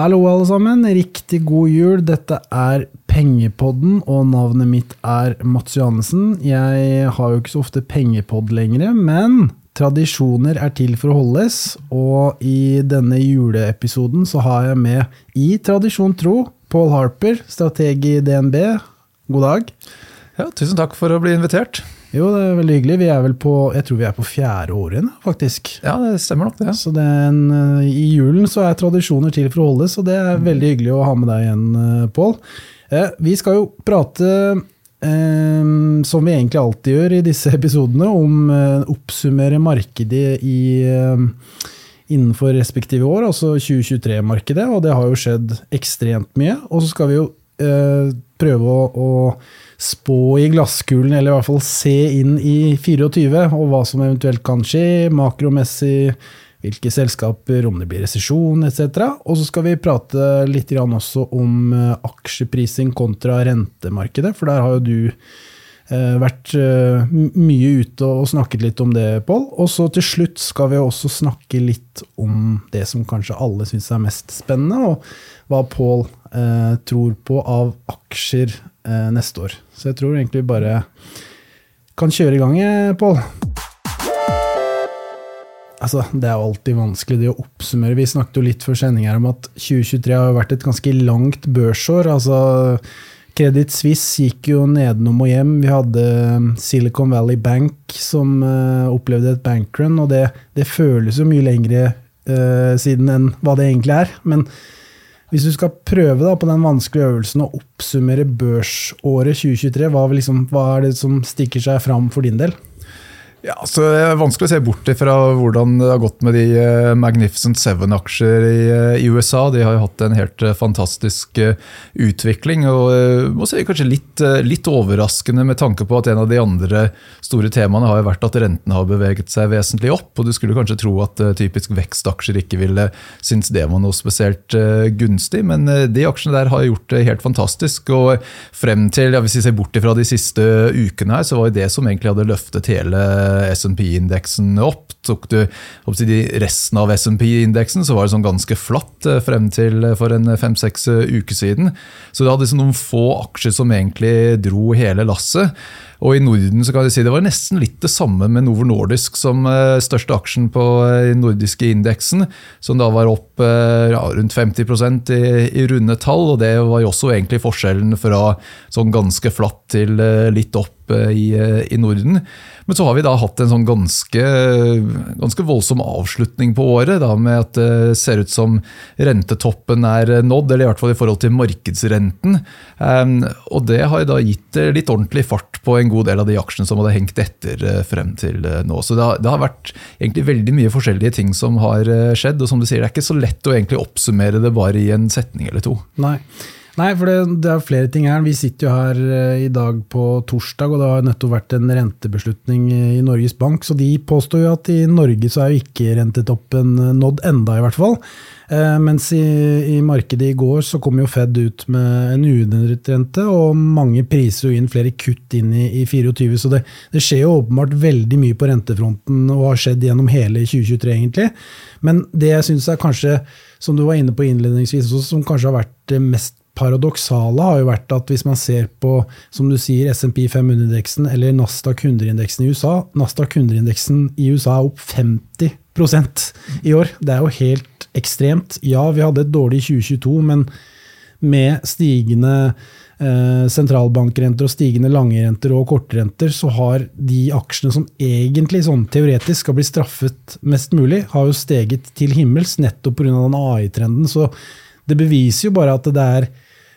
Hallo, alle sammen. Riktig god jul. Dette er Pengepodden, og navnet mitt er Mats Johannessen. Jeg har jo ikke så ofte pengepodd lenger, men tradisjoner er til for å holdes. Og i denne juleepisoden så har jeg med, i tradisjon tro, Paul Harper, strateg i DNB. God dag. Ja, tusen takk for å bli invitert. Jo, det er veldig hyggelig. Vi er vel på jeg tror vi er på fjerde året igjen, faktisk. Ja, det stemmer nok det. Så det en, eh, I julen så er tradisjoner til for å holdes, og det er veldig hyggelig å ha med deg igjen, eh, Pål. Eh, vi skal jo prate, eh, som vi egentlig alltid gjør i disse episodene, om eh, oppsummere markedet i, eh, innenfor respektive år, altså 2023-markedet, og det har jo skjedd ekstremt mye. Og så skal vi jo prøve å, å spå i glasskulen, eller i hvert fall se inn i 24, og hva som eventuelt kan skje makromessig, hvilke selskaper, om det blir resesjon etc. Og så skal vi prate litt også om eh, aksjeprising kontra rentemarkedet, for der har jo du eh, vært eh, mye ute og snakket litt om det, Pål. Og så til slutt skal vi også snakke litt om det som kanskje alle syns er mest spennende, og hva Pål eh, tror på av aksjer eh, neste år. Så jeg tror egentlig vi bare kan kjøre i gang, eh, Pål. Altså, det er jo alltid vanskelig det å oppsummere. Vi snakket jo litt før sending her om at 2023 har vært et ganske langt børsår. altså Credit Suisse gikk jo nedenom og hjem. Vi hadde um, Silicon Valley Bank som uh, opplevde et bankrun, og det, det, føles jo mye lengre uh, siden enn hva det egentlig er. Men hvis du skal prøve da, på den vanskelige øvelsen å oppsummere børsåret 2023, hva, liksom, hva er det som stikker seg fram for din del? Ja, så Det er vanskelig å se bort fra hvordan det har gått med de eh, Magnificent Seven-aksjer eh, i, USA. De har jo hatt en helt eh, fantastisk utvikling. og må si Kanskje litt, litt, overraskende med tanke på at en av de andre store temaene har jo vært at rentene har beveget seg vesentlig opp. og Du skulle kanskje tro at typisk vekstaksjer ikke ville synes det var noe spesielt gunstig, men de aksjene der har gjort det helt fantastisk. og Frem til, ja, hvis vi ser bort fra de siste ukene, her, så var det som egentlig hadde løftet hele SMP-indeksen opp. Tok du opp til resten av SMP-indeksen, så var det sånn ganske flatt eh, frem til eh, for en fem-seks eh, uker siden. Så det hadde liksom noen få aksjer som egentlig dro hele lasset. Og i Norden så kan jeg si det var nesten litt det samme med Novo Nordisk som største aksjen på den nordiske indeksen, som da var opp ja, rundt 50 i, i, runde tall. og Det var jo også egentlig forskjellen fra sånn ganske flatt til litt opp i, i Norden. Men så har vi da hatt en sånn ganske, ganske voldsom avslutning på året, da, med at det ser ut som rentetoppen er nådd, eller i hvert fall i forhold til markedsrenten. Um, og det har da gitt litt ordentlig fart på en god del av de aksjene som hadde hengt etter eh, frem til eh, nå. Så det har, det har vært egentlig veldig mye forskjellige ting som har eh, skjedd, og som du sier, det er ikke så lett å egentlig oppsummere det bare i en setning eller to. Nei. Nei, for det, det, er flere ting her. Vi sitter jo her eh, i dag på torsdag, og det har nettopp vært en rentebeslutning i Norges Bank. Så de påstår jo at i Norge så er jo ikke rentetoppen nådd enda, i hvert fall. Eh, mens i, i, markedet i går så kom jo Fed ut med en uendret rente, og mange priser jo inn flere kutt inn i, i 24. Så det, det, skjer jo åpenbart veldig mye på rentefronten, og har skjedd gjennom hele 2023, egentlig. Men det jeg syns er kanskje, som du var inne på innledningsvis, som kanskje har vært mest paradoksale har jo vært at hvis man ser på som du sier, SMP 500-indeksen eller Nasdaq 100-indeksen i USA Nasdaq 100-indeksen i USA er opp 50% i år. Det er jo helt ekstremt. Ja, vi hadde et dårlig 2022, men med stigende eh, sentralbankrenter og stigende langrenter og kortrenter, så har de aksjene som egentlig sånn teoretisk skal bli straffet mest mulig, har jo steget til himmels nettopp pga. den AI-trenden. Så det beviser jo bare at det er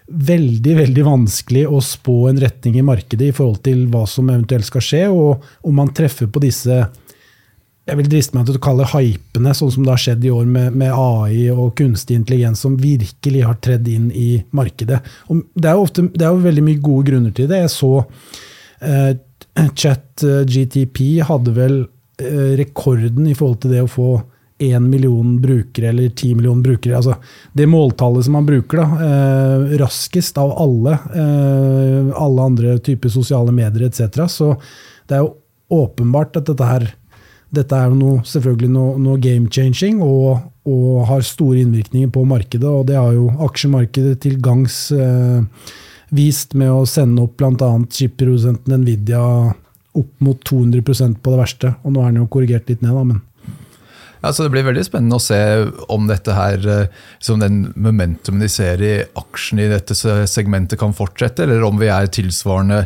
veldig veldig vanskelig å spå en retning i markedet i forhold til hva som eventuelt skal skje, og om man treffer på disse jeg vil driste meg til å kalle hypene, sånn som det har skjedd i år med, med, AI og kunstig intelligens, som virkelig har tredd inn i markedet. Og det er jo ofte, det er jo veldig mye gode grunner til det. Jeg så eh, Chat GTP hadde vel eh, rekorden i forhold til det å få én million brukere eller ti millioner brukere. Altså det måltallet som man bruker da, eh, raskest av alle, eh, alle andre typer sosiale medier etc. Så det er jo åpenbart at dette her dette er noe, selvfølgelig noe, noe game changing og, og, har store innvirkninger på markedet. Og det har jo aksjemarkedet til gangs eh, vist med å sende opp bl.a. chip-produsenten Nvidia opp mot 200% på det verste. Og nå er den jo korrigert litt ned, da, men ja, så Det blir veldig spennende å se om dette her, eh, som den momentumen de ser i aksjene i dette segmentet kan fortsette, eller om vi er tilsvarende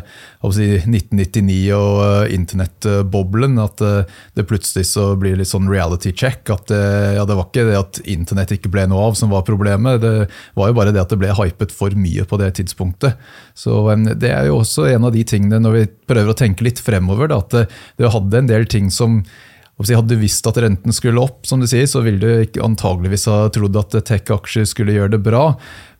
si, 1999 og eh, internettboblen. At eh, det plutselig så blir litt sånn reality check. At ja, det var ikke det at internett ikke ble noe av som var problemet, det var jo bare det at det ble hypet for mye på det tidspunktet. Så Det er jo også en av de tingene når vi prøver å tenke litt fremover, da, at det hadde en del ting som hadde du visst at renten skulle opp, som du sier, så ville du antageligvis ha trodd at tech-aksjer skulle gjøre det bra.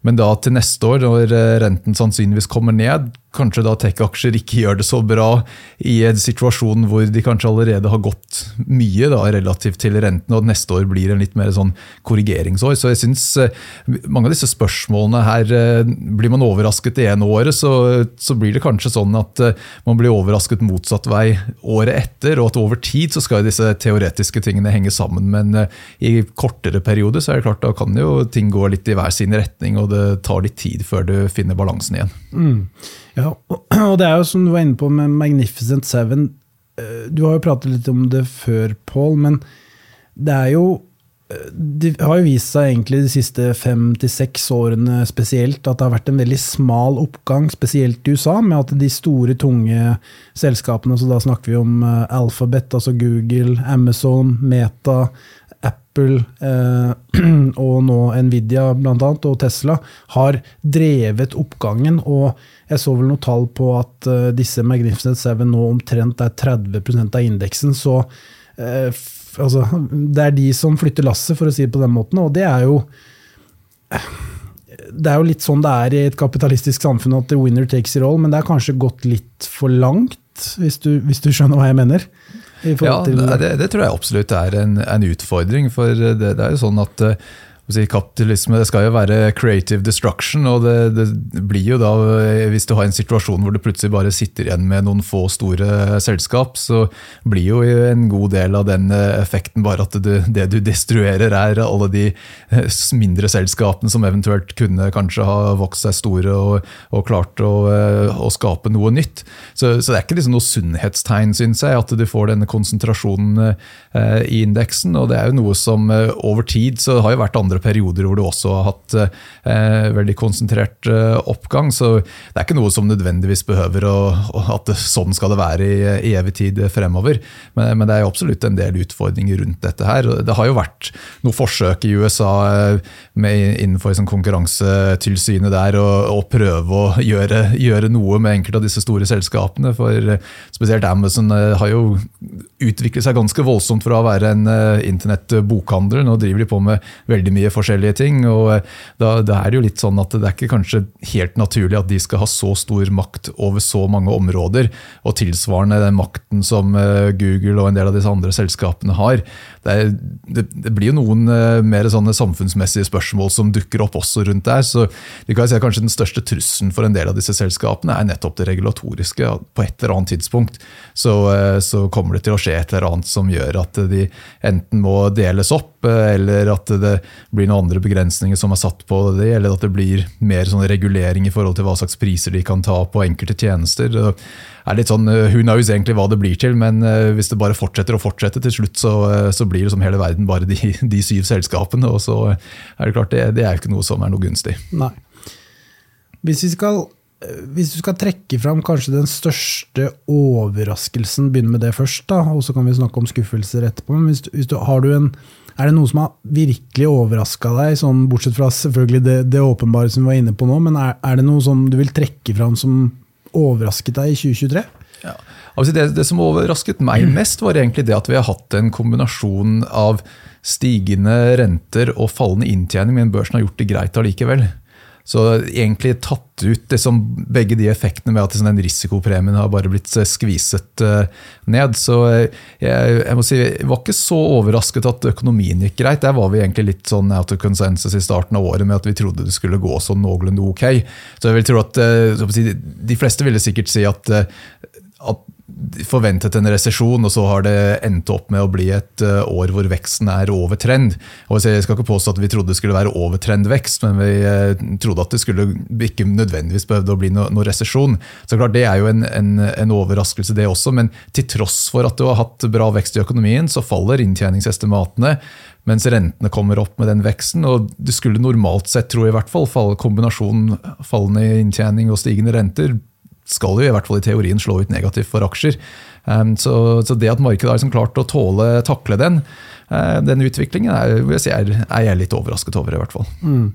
Men da til neste år, når renten sannsynligvis kommer ned, kanskje da tech-aksjer ikke gjør det så bra i en situasjon hvor de kanskje allerede har gått mye da, relativt til renten, og neste år blir en litt mer sånn korrigeringsår. Så jeg synes eh, mange av disse spørsmålene her eh, Blir man overrasket det ene året, så, så, blir det kanskje sånn at eh, man blir overrasket motsatt vei året etter, og at over tid så skal disse teoretiske tingene henge sammen. Men i kortere perioder så er det klart da kan jo ting gå litt i hver sin retning, og det tar litt tid før du finner balansen igjen. Mm. Ja, og det er jo som du var inne på med Magnificent Seven. Eh, du har jo pratet litt om det før, Paul, men det er jo eh, det har jo vist seg egentlig de siste fem til seks årene spesielt at det har vært en veldig smal oppgang, spesielt i USA, med at de store, tunge selskapene, så da snakker vi om eh, Alphabet, altså Google, Amazon, Meta, Apple eh, og nå Nvidia blant annet, og Tesla, har drevet oppgangen. og jeg så vel noen tall på at eh, disse Magnificent Seven nå omtrent er 30% av indeksen. Så uh, altså, det er de som flytter lasset, for å si det på den måten. Og det er jo det er jo litt sånn det er i et kapitalistisk samfunn at the winner takes it all, men det er kanskje gått litt for langt, hvis du, hvis du skjønner hva jeg mener? Ja, det, det, tror jeg absolutt er en, en utfordring. For det, det, er jo sånn at uh, Kapitalisme det skal jo være creative destruction, og det, det, blir jo da, hvis du har en situasjon hvor du plutselig bare sitter igjen med noen få store selskap, så blir jo en god del av den effekten bare at du, det du destruerer, er alle de mindre selskapene som eventuelt kunne kanskje ha vokst seg store og, og klart å, å, skape noe nytt. Så, så, det er ikke liksom noe sunnhetstegn, syns jeg, at du får denne konsentrasjonen eh, i indeksen. Og det er jo noe som eh, over tid så har jo vært andre perioder hvor du også har hatt eh, veldig konsentrert eh, oppgang. Så det er ikke noe som nødvendigvis behøver å, at det, sånn skal det være i, i evig tid fremover. Men, men, det er jo absolutt en del utfordringer rundt dette her. Det har jo vært noen forsøk i USA eh, med, innenfor sånn konkurransetilsynet der å prøve å gjøre, gjøre, noe med enkelte av disse store selskapene. For eh, spesielt Amazon eh, har jo utviklet seg ganske voldsomt fra å være en internettbokhandel. Nå driver de på med veldig mye forskjellige ting. og eh, da, da, er det jo litt sånn at det er ikke kanskje helt naturlig at de skal ha så stor makt over så mange områder, og tilsvarende den makten som eh, Google og en del av disse andre selskapene har. Det, er, det, det blir jo noen uh, mer sånne samfunnsmessige spørsmål som dukker opp også rundt der. så det kan si at kanskje Den største trusselen for en del av disse selskapene er nettopp det regulatoriske. På et eller annet tidspunkt så, så kommer det til å skje et eller annet som gjør at de enten må deles opp, eller at det blir noen andre begrensninger som er satt på det, eller at det blir mer sånn regulering i forhold til hva slags priser de kan ta på enkelte tjenester. Det er litt sånn, Hun knows egentlig hva det blir til, men eh, hvis det bare fortsetter og fortsetter, til slutt så, eh, så blir det som hele verden bare de, de syv selskapene. og så er Det klart, det, det er jo ikke noe som er noe gunstig. Nei. Hvis vi skal hvis du skal trekke fram kanskje den største overraskelsen, begynne med det først, da, og så kan vi snakke om skuffelser etterpå. men hvis, hvis du, har du en er det noe som har virkelig overraska deg, sånn, bortsett fra selvfølgelig det, det, åpenbare som vi var inne på nå, men er, er, det noe som du vil trekke fram som overrasket deg i 2023? Ja. Altså det, det, som overrasket meg mest, var egentlig det at vi har hatt en kombinasjon av stigende renter og fallende inntjening, men børsen har gjort det greit allikevel. Så egentlig tatt ut liksom, begge de effektene med at liksom, den risikopremien har bare blitt eh, skviset uh, ned. Så eh, jeg, jeg, må si, jeg var ikke så overrasket at økonomien gikk greit. Der var vi egentlig litt sånn out of consensus i starten av året med at vi trodde det skulle gå sånn noenlunde ok. Så jeg vil tro at si, De fleste ville sikkert si at, at forventet en resesjon, og så har det endt opp med å bli et eh, år hvor veksten er over trend. Jeg skal ikke påstå at vi trodde det skulle være over trendvekst, men vi eh, trodde at det skulle ikke nødvendigvis behøvde å bli noe, noe resesjon. Så klart Det er jo en, en, en, overraskelse, det også. Men til tross for at du har hatt bra vekst i økonomien, så faller inntjeningsestimatene mens rentene kommer opp med den veksten. og Det skulle normalt sett, tror jeg i hvert fall, falle, kombinasjonen fallende inntjening og stigende renter skal jo i hvert fall i teorien slå ut negativt for aksjer. Um, så, så, det at markedet har liksom klart å tåle, takle den, uh, den utviklingen, er, si, er, er, jeg litt overrasket over, i hvert fall. Mm.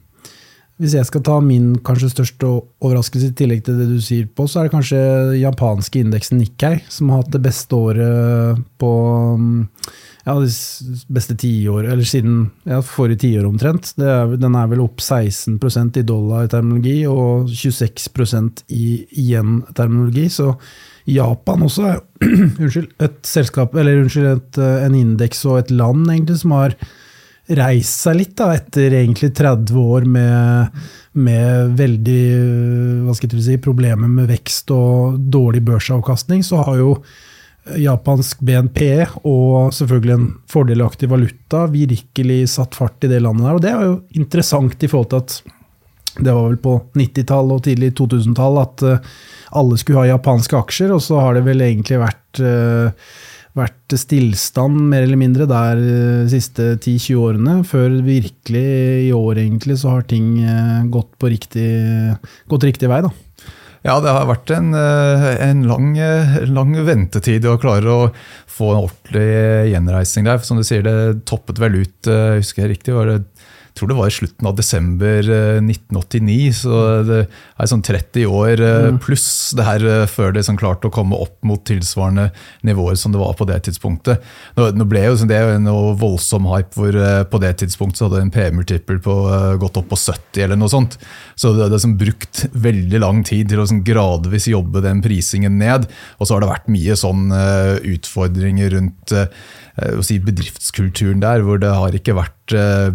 Hvis jeg skal ta min kanskje største overraskelse i tillegg til det du sier på, så er det kanskje japanske indeksen Nikkei, som har hatt det beste året på ja, de beste tiår, eller siden ja, forrige tiår omtrent. Er, den er vel opp 16% i dollar-terminologi og 26% i yen-terminologi. Så Japan også er unnskyld, et selskap, eller unnskyld, et, en indeks og et land egentlig som har reist seg litt da, etter egentlig 30 år med, med veldig hva skal si, problemer med vekst og dårlig børsavkastning. Så har jo japansk BNP og selvfølgelig en fordelaktig valuta virkelig satt fart i det landet der. Og det er jo interessant i forhold til at det var vel på 90-tall og tidlig 2000-tall at eh, alle skulle ha japanske aksjer, og så har det vel egentlig vært, eh, vært stillstand mer eller mindre der de eh, siste 10-20 årene, før virkelig i år egentlig så har ting gått, riktig, gått riktig vei. da. Ja, det har vært en, eh, en lang, eh, lang, ventetid å klare å få en ordentlig gjenreisning der. Som du sier, det toppet vel ut, eh, husker jeg riktig, var det jeg tror det var i slutten av desember 1989. Eh, Så det er sånn 30 år eh, mm. pluss det her eh, før det sånn klarte å komme opp mot tilsvarende nivåer som det var på det tidspunktet. Nå, nå ble jo Det er noe voldsom hype hvor på det tidspunktet så hadde en PM-multiple på gått opp på 70 eller noe sånt. Så det hadde sånn brukt veldig lang tid til å sånn gradvis jobbe den prisingen ned. Og så har det vært mye sånn utfordringer rundt si, bedriftskulturen der, hvor det har ikke vært eh,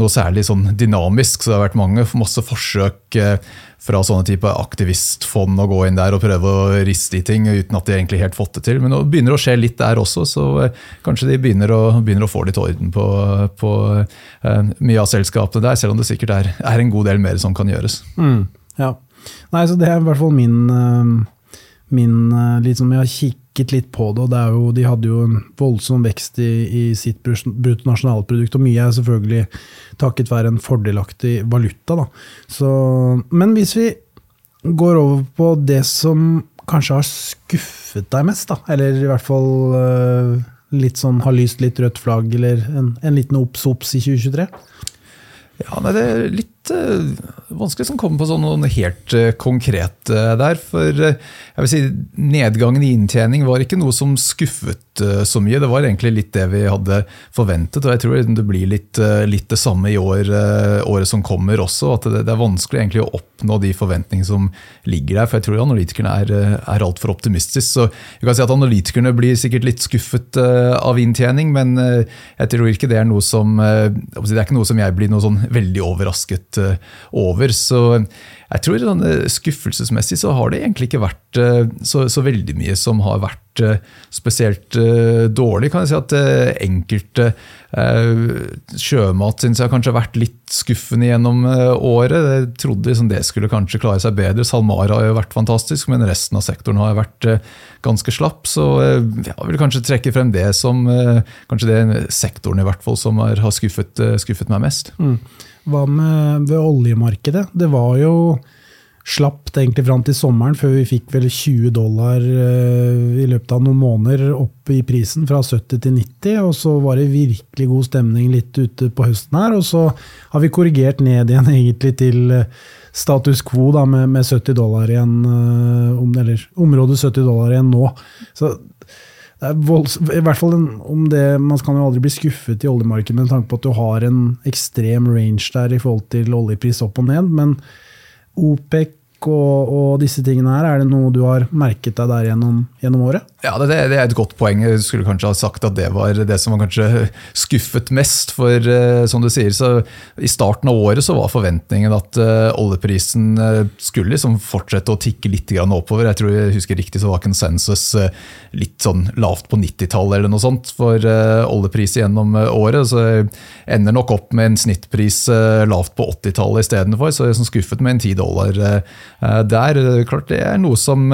noe særlig sånn dynamisk. Så det har vært mange, masse forsøk eh, fra sånne type aktivistfond å gå inn der og prøve å riste i ting uten at de egentlig helt fått det til. Men nå begynner det å skje litt der også, så kanskje de begynner å, begynner å få litt orden på, på mye av selskapene der, selv om det sikkert er, er en god del mer som kan gjøres. Mm, ja. Nei, så Det er i hvert fall min, min liksom, Jeg har kikket litt på det, og det jo, de hadde jo en voldsom vekst i, i sitt bruttonasjonalprodukt. Og mye er selvfølgelig takket være en fordelaktig valuta. Så, men hvis vi går over på det som kanskje har skuffet deg mest, da, eller i hvert fall uh, litt sånn har lyst litt rødt flagg, eller en, en liten obs-obs i 2023? Ja, nei, Det er litt uh, vanskelig å komme på sånn noe helt uh, konkret uh, der. For jeg vil si, nedgangen i inntjening var ikke noe som skuffet så mye. Det var egentlig litt det vi hadde forventet. Og jeg tror det blir litt, litt det samme i år, året som kommer også. At det, det, er vanskelig egentlig å oppnå de forventningene som ligger der. For jeg tror analytikerne er, er altfor optimistiske. Så jeg kan si at analytikerne blir sikkert litt skuffet av inntjening, men jeg tror ikke det er noe som Det er ikke noe som jeg blir noe sånn veldig overrasket eh, over. Så jeg tror sånn, skuffelsesmessig så har det egentlig ikke vært eh, så, så veldig mye som har vært eh, spesielt dårlig. Kan jeg si at enkelte sjømat syns jeg kanskje har vært litt skuffende gjennom året. Jeg trodde liksom det skulle kanskje klare seg bedre. SalMar har jo vært fantastisk, men resten av sektoren har vært ganske slapp. Så jeg vil kanskje trekke frem det som kanskje det sektoren i hvert fall som har, skuffet, skuffet meg mest. Mm. Hva med ved oljemarkedet? Det var jo slapt egentlig fram til sommeren, før vi fikk vel 20 dollar eh, i løpet av noen måneder opp i prisen, fra 70 til 90. Og så var det virkelig god stemning litt ute på høsten her. Og så har vi korrigert ned igjen egentlig til status quo da, med, med 70 dollar igjen, eh, eller området 70 dollar igjen nå. Så det er voldsomt, i hvert fall en, om det, Man kan jo aldri bli skuffet i oljemarkedet med tanke på at du har en ekstrem range der i forhold til oljepris opp og ned, men OPEC og, og, disse tingene her, er det noe du har merket deg der gjennom, gjennom året? Ja, det, det, er et godt poeng. Jeg skulle kanskje ha sagt at det var det som var kanskje skuffet mest. For uh, som du sier, så i starten av året så var forventningen at uh, oljeprisen uh, skulle liksom fortsette å tikke litt oppover. Jeg tror jeg husker riktig så var konsensus litt sånn lavt på 90-tallet eller noe sånt for oljepris gjennom året. Så jeg ender nok opp med en snittpris lavt på 80-tallet istedenfor. Så jeg er sånn skuffet med en 10 dollar der. Klart det er noe som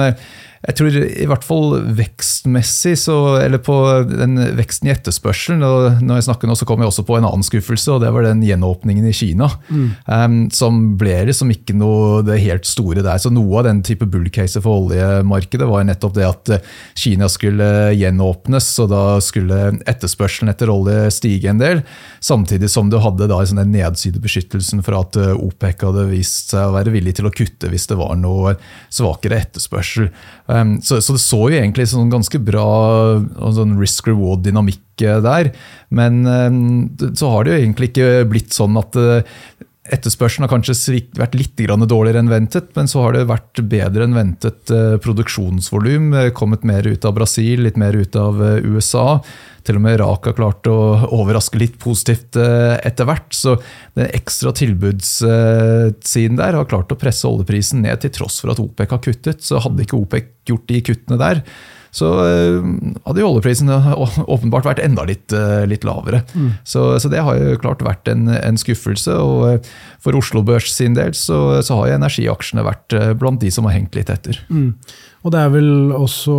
jeg tror i hvert fall vekstmessig, så, eller på den veksten i etterspørselen og Når jeg snakker nå, så kom jeg også på en annen skuffelse, og det var den gjenåpningen i Kina. Mm. Um, som ble liksom ikke noe det helt store der. Så noe av den type bullcase for oljemarkedet var nettopp det at eh, Kina skulle gjenåpnes, og da skulle etterspørselen etter olje stige en del. Samtidig som du hadde da sånn nedsidebeskyttelsen for at eh, OPEC hadde vist seg å være villig til å kutte hvis det var noe svakere etterspørsel. Um, så, så, det så jo egentlig sånn ganske bra sånn risk reward-dynamikk eh, der. Men um, så har det jo egentlig ikke blitt sånn at uh, Etterspørselen har kanskje vært litt dårligere enn ventet, men så har det vært bedre enn ventet uh, produksjonsvolum. Kommet mer ut av Brasil, litt mer ut av uh, USA. Til og med Irak har klart å overraske litt positivt etter hvert. Så den ekstra tilbudssiden der har klart å presse oljeprisen ned, til tross for at OPEC har kuttet. Så hadde ikke OPEC gjort de kuttene der, så hadde jo oljeprisen åpenbart vært enda litt, litt lavere. Mm. Så, så, det har jo klart vært en, en, skuffelse. Og for Oslo Børs sin del så, så har jo energiaksjene vært blant de som har hengt litt etter. Mm. Og det er vel også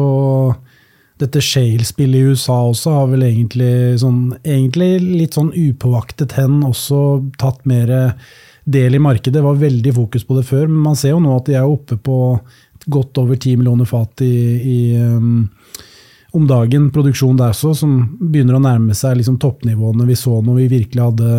dette Shale-spillet i USA også har vel egentlig, sånn, egentlig litt sånn upåvaktet hen også tatt mer del i markedet. Det var veldig fokus på det før, men man ser jo nå at de er oppe på godt over 10 millioner fat i, i um, om dagen produksjon der så, som begynner å nærme seg liksom toppnivåene vi så når vi virkelig hadde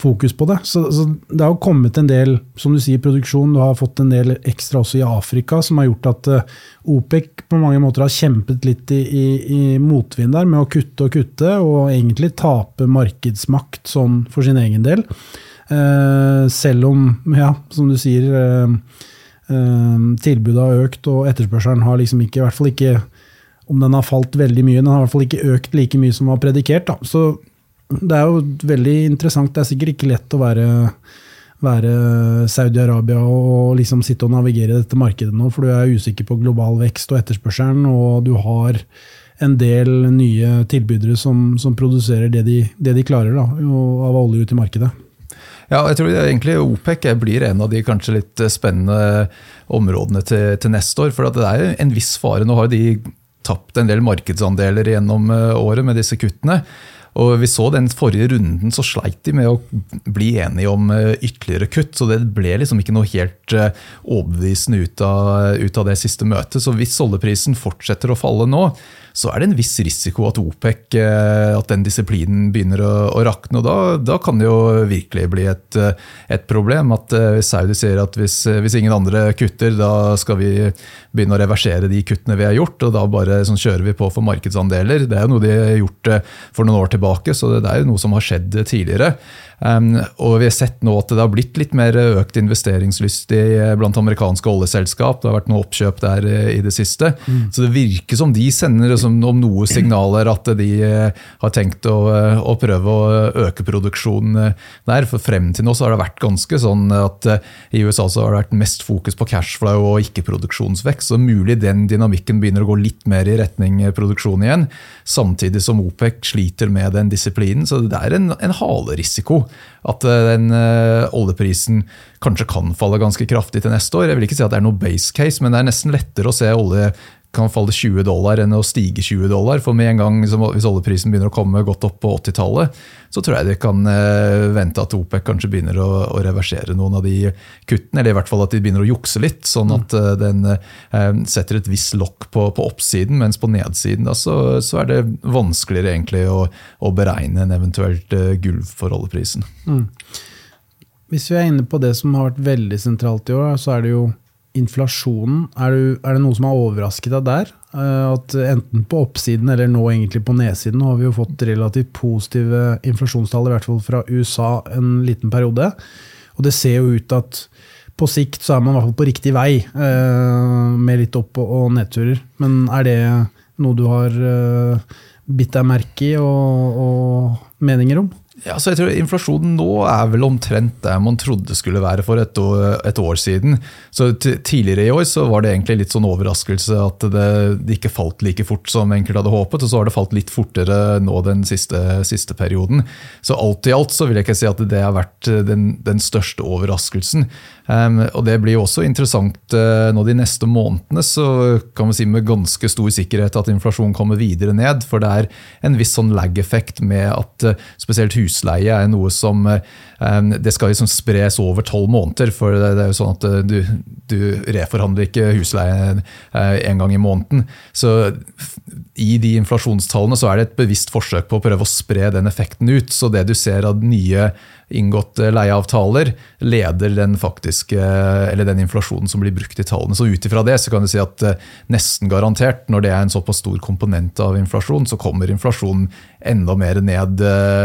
fokus på det. Så, så, det har kommet en del som du sier, produksjon. Du har fått en del ekstra også i Afrika, som har gjort at uh, OPEC på mange måter har kjempet litt i, i, i, motvind der med å kutte og kutte, og egentlig tape markedsmakt sånn for sin egen del. Uh, selv om, ja, som du sier uh, tilbudet har økt, og etterspørselen har liksom ikke, i hvert fall ikke om den har falt veldig mye. Den har i hvert fall ikke økt like mye som var predikert. Da. Så det er jo veldig interessant. Det er sikkert ikke lett å være, være Saudi-Arabia og liksom sitte og navigere dette markedet nå, for du er usikker på global vekst og etterspørselen, og du har en del nye tilbydere som, som produserer det de, det de klarer da, av olje ut i markedet. Ja, jeg tror egentlig OPEC blir en av de kanskje litt spennende områdene til, til neste år. For det er en viss fare. Nå har de tapt en del markedsandeler gjennom eh, året med disse kuttene. Og vi så den forrige runden, så sleit de med å bli enige om eh, ytterligere kutt. Så det ble liksom ikke noe helt eh, overbevisende ut av, ut av det siste møtet. Så hvis oljeprisen fortsetter å falle nå, så er det en viss risiko at OPEC, eh, at den disiplinen begynner å, å rakne. og da, da, kan det jo virkelig bli et, eh, et problem. At eh, Saudi sier at hvis, hvis, ingen andre kutter, da skal vi begynne å reversere de kuttene vi har gjort. Og da bare sånn, kjører vi på for markedsandeler. Det er jo noe de har gjort for noen år tilbake, så det er jo noe som har skjedd tidligere. Og vi har sett nå at det har blitt litt mer økt investeringslyst i, blant amerikanske oljeselskap. Det har vært noe oppkjøp der i det siste. Mm. Så det virker som de sender liksom, om noe signaler at de har tenkt å, å, prøve å øke produksjonen der. For frem til nå så har det vært ganske sånn at i USA så har det vært mest fokus på cashflow og ikke produksjonsvekst. Så mulig den dynamikken begynner å gå litt mer i retning produksjon igjen. Samtidig som OPEC sliter med den disiplinen. Så det er en, en halerisiko at eh, den uh, oljeprisen kanskje kan falle ganske kraftig til neste år. Jeg vil ikke si at det er noe base case, men det er nesten lettere å se olje kan falle 20 dollar enn å stige 20 dollar. For med en gang hvis oljeprisen begynner å komme godt opp på 80-tallet, så tror jeg de kan uh, vente at OPEC kanskje begynner å, å, reversere noen av de kuttene. Eller i hvert fall at de begynner å jukse litt, sånn at uh, den setter et visst lokk på, på, oppsiden. Mens på nedsiden da, så, så, er det vanskeligere egentlig å, å beregne en eventuelt gulv for oljeprisen. Mm. Hvis vi er inne på det som har vært veldig sentralt i år, så er det jo inflasjonen. Er det, er det, noe som har overrasket deg der? Eh, at enten på oppsiden eller nå egentlig på nedsiden har vi jo fått relativt positive inflasjonstall, i hvert fall fra USA en liten periode. Og det ser jo ut at på sikt så er man i hvert fall på riktig vei, eh, med litt opp- og nedturer. Men er det noe du har eh, bitt deg merke i og, og meninger om? Ja, så jeg tror Inflasjonen nå er vel omtrent der man trodde skulle være for et år, et år siden. Så Tidligere i år så var det egentlig litt sånn overraskelse at det, det, ikke falt like fort som enkelte hadde håpet, og så har det falt litt fortere nå den siste, siste perioden. Så alt i alt så vil jeg ikke si at det har vært den, den største overraskelsen. Um, og Det blir jo også interessant uh, nå de neste månedene, så kan vi si med ganske stor sikkerhet at inflasjonen kommer videre ned. For det er en viss sånn lag-effekt med at uh, spesielt hus husleie er noe som eh, det skal liksom spres over tolv måneder. For det er jo sånn at eh, du, du reforhandler ikke husleie eh, en gang i måneden. Så i de inflasjonstallene så er det et bevisst forsøk på å prøve å spre den effekten ut. Så det du ser av nye inngåtte leieavtaler, leder den faktiske, eller den inflasjonen som blir brukt i tallene. Så ut ifra det så kan du si at nesten garantert, når det er en såpass stor komponent av inflasjon, så kommer inflasjonen enda mer ned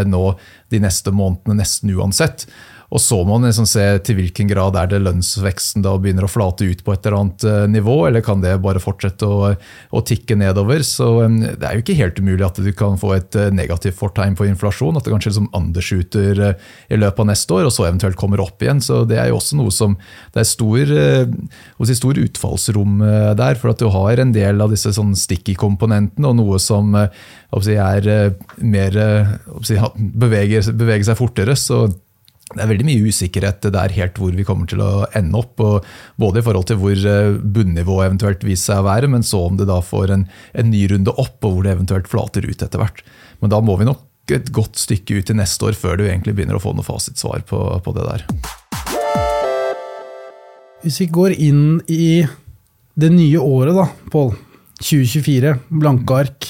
nå de neste månedene, nesten uansett. Og så må man liksom se til hvilken grad er det lønnsveksten da begynner å flate ut på et eller annet eh, nivå, eller kan det bare fortsette å, å tikke nedover. Så Det er jo ikke helt umulig at du kan få et eh, negativt fortegn på inflasjon. At det kanskje liksom undershooter eh, i løpet av neste år, og så eventuelt kommer opp igjen. Så Det er jo også noe som det er stor, si stor utfallsrom der. For at du har en del av disse sånn sticky-komponentene, og noe som er mer beveger, beveger seg fortere. så det er veldig mye usikkerhet der helt hvor vi kommer til å ende opp. både i forhold til hvor eh, bunnivået eventuelt viser seg å være, men så om det da får en, en, ny runde opp, og hvor det eventuelt flater ut etter hvert. Men da må vi nok et godt stykke ut til neste år før du egentlig begynner å få noe fasitsvar på, på det der. Hvis vi går inn i det nye året, da, Pål. 2024, blanke ark.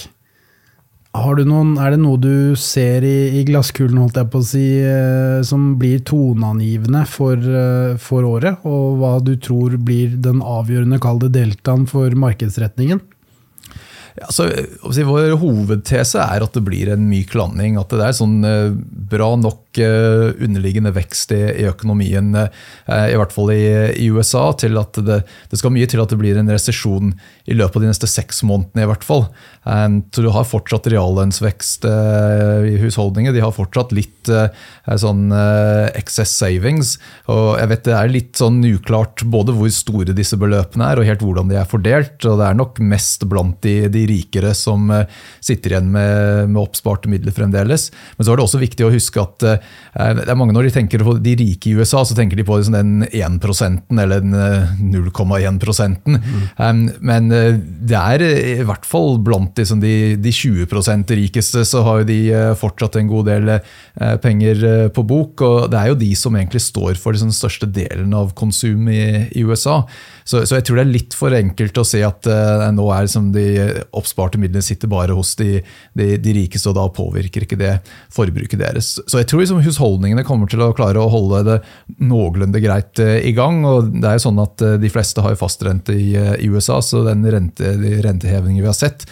Noen, er det noe du ser i, i glasskulen holdt jeg på å si, eh, som blir toneangivende for, eh, for, året? Og hva du tror blir den avgjørende, kall deltaen, for markedsretningen? Ja, så, si, vår hovedtese er at det blir en myk landing. At det er sånn eh, bra nok underliggende vekst i, i økonomien, i hvert fall i, i USA, til at det, det, skal mye til at det blir en resesjon i løpet av de neste seks månedene. i hvert fall. Så du har fortsatt reallønnsvekst eh, i husholdninger. De har fortsatt litt eh, sånn eh, excess savings. Og jeg vet Det er litt sånn uklart både hvor store disse beløpene er, og helt hvordan de er fordelt. og Det er nok mest blant de, de rikere som sitter igjen med, med, oppsparte midler fremdeles. Men så er det også viktig å huske at det er mange når de tenker på de rike i USA, så tenker de på liksom den 1% eller den 0,1 mm. Men det er i hvert fall blant liksom de, de 20% rikeste, så har jo de eh, fortsatt en god del eh, penger eh, på bok. Og det er jo de som egentlig står for den største delen av konsum i, i USA. Så, så, jeg tror det er litt for enkelt å si at uh, nå er liksom de oppsparte midlene sitter bare hos de, de, de, rikeste, og da påvirker ikke det forbruket deres. Så jeg tror liksom husholdningene kommer til å klare å holde det noenlunde greit uh, i gang. og det er jo sånn at uh, De fleste har fastrente i, i USA, så den rente, de rentehevingen vi har sett,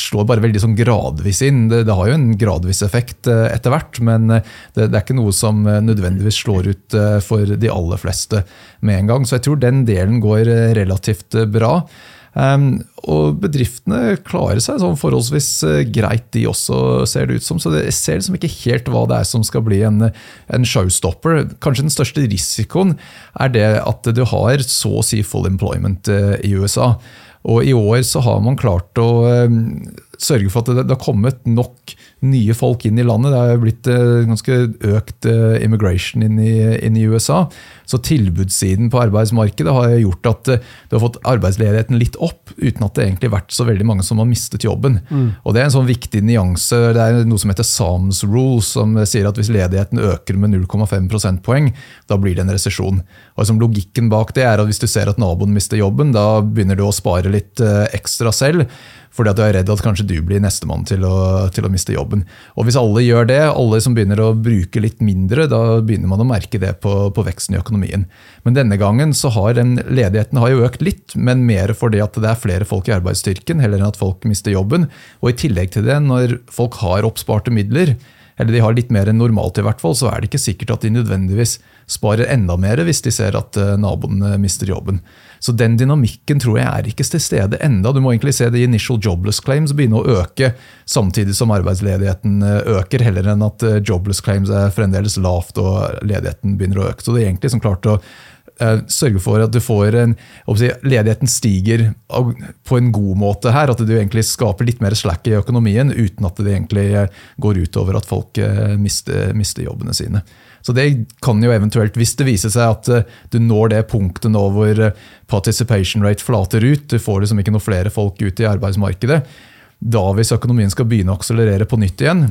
slår bare veldig sånn gradvis inn. Det, det, har jo en gradvis effekt eh, etter hvert, men eh, det, det, er ikke noe som eh, nødvendigvis slår ut for de aller fleste med en gang. Så jeg tror den delen går relativt bra. Um, og bedriftene klarer seg sånn forholdsvis greit, de også, ser det ut som. Så jeg ser liksom ikke helt hva det er som skal bli en, en, showstopper. Kanskje den største risikoen er det at du har så å si full employment i USA. Og i år så har man klart å eh, sørge for at det, det har kommet nok nye folk inn i landet. Det har blitt eh, ganske økt eh, immigration inn i, inn i, USA. Så tilbudssiden på arbeidsmarkedet har gjort at eh, du har fått arbeidsledigheten litt opp, uten at det egentlig har vært så veldig mange som har mistet jobben. Mm. Og Det er en sånn viktig nyanse. Det er noe som heter Sams rule, som sier at hvis ledigheten øker med 0,5 prosentpoeng, da blir det en resesjon. Liksom Logikken bak det er at hvis du ser at naboen mister jobben, da begynner du å spare litt ekstra selv fordi at du er redd at kanskje du blir nestemann til, til, å miste jobben. Og Hvis alle gjør det, alle som begynner å bruke litt mindre, da begynner man å merke det på, på veksten i økonomien. Men denne gangen så har den ledigheten har jo økt litt, men mer fordi at det er flere folk i arbeidsstyrken heller enn at folk mister jobben. Og i tillegg til det, når folk har oppsparte midler, eller de har litt mer enn normalt, i hvert fall, så er det ikke sikkert at de nødvendigvis sparer enda mer hvis de ser at eh, naboen eh, mister jobben. Så den dynamikken tror jeg er ikke til stede enda. Du må egentlig se de initial jobless claims begynne å øke samtidig som arbeidsledigheten øker, heller enn at jobless claims er fremdeles lavt og ledigheten begynner å øke. Så det er egentlig som klart å Eh, sørge for at du får en, ledigheten stiger på en god måte her. At du egentlig skaper litt mer slack i økonomien uten at det egentlig går går utover at folk eh, mister, mister jobbene sine. Så det kan jo eventuelt, Hvis det viser seg at du når det punktet nå hvor participation rate flater ut, du får liksom ikke noe flere folk ut i arbeidsmarkedet, da hvis økonomien skal begynne å akselerere på nytt igjen,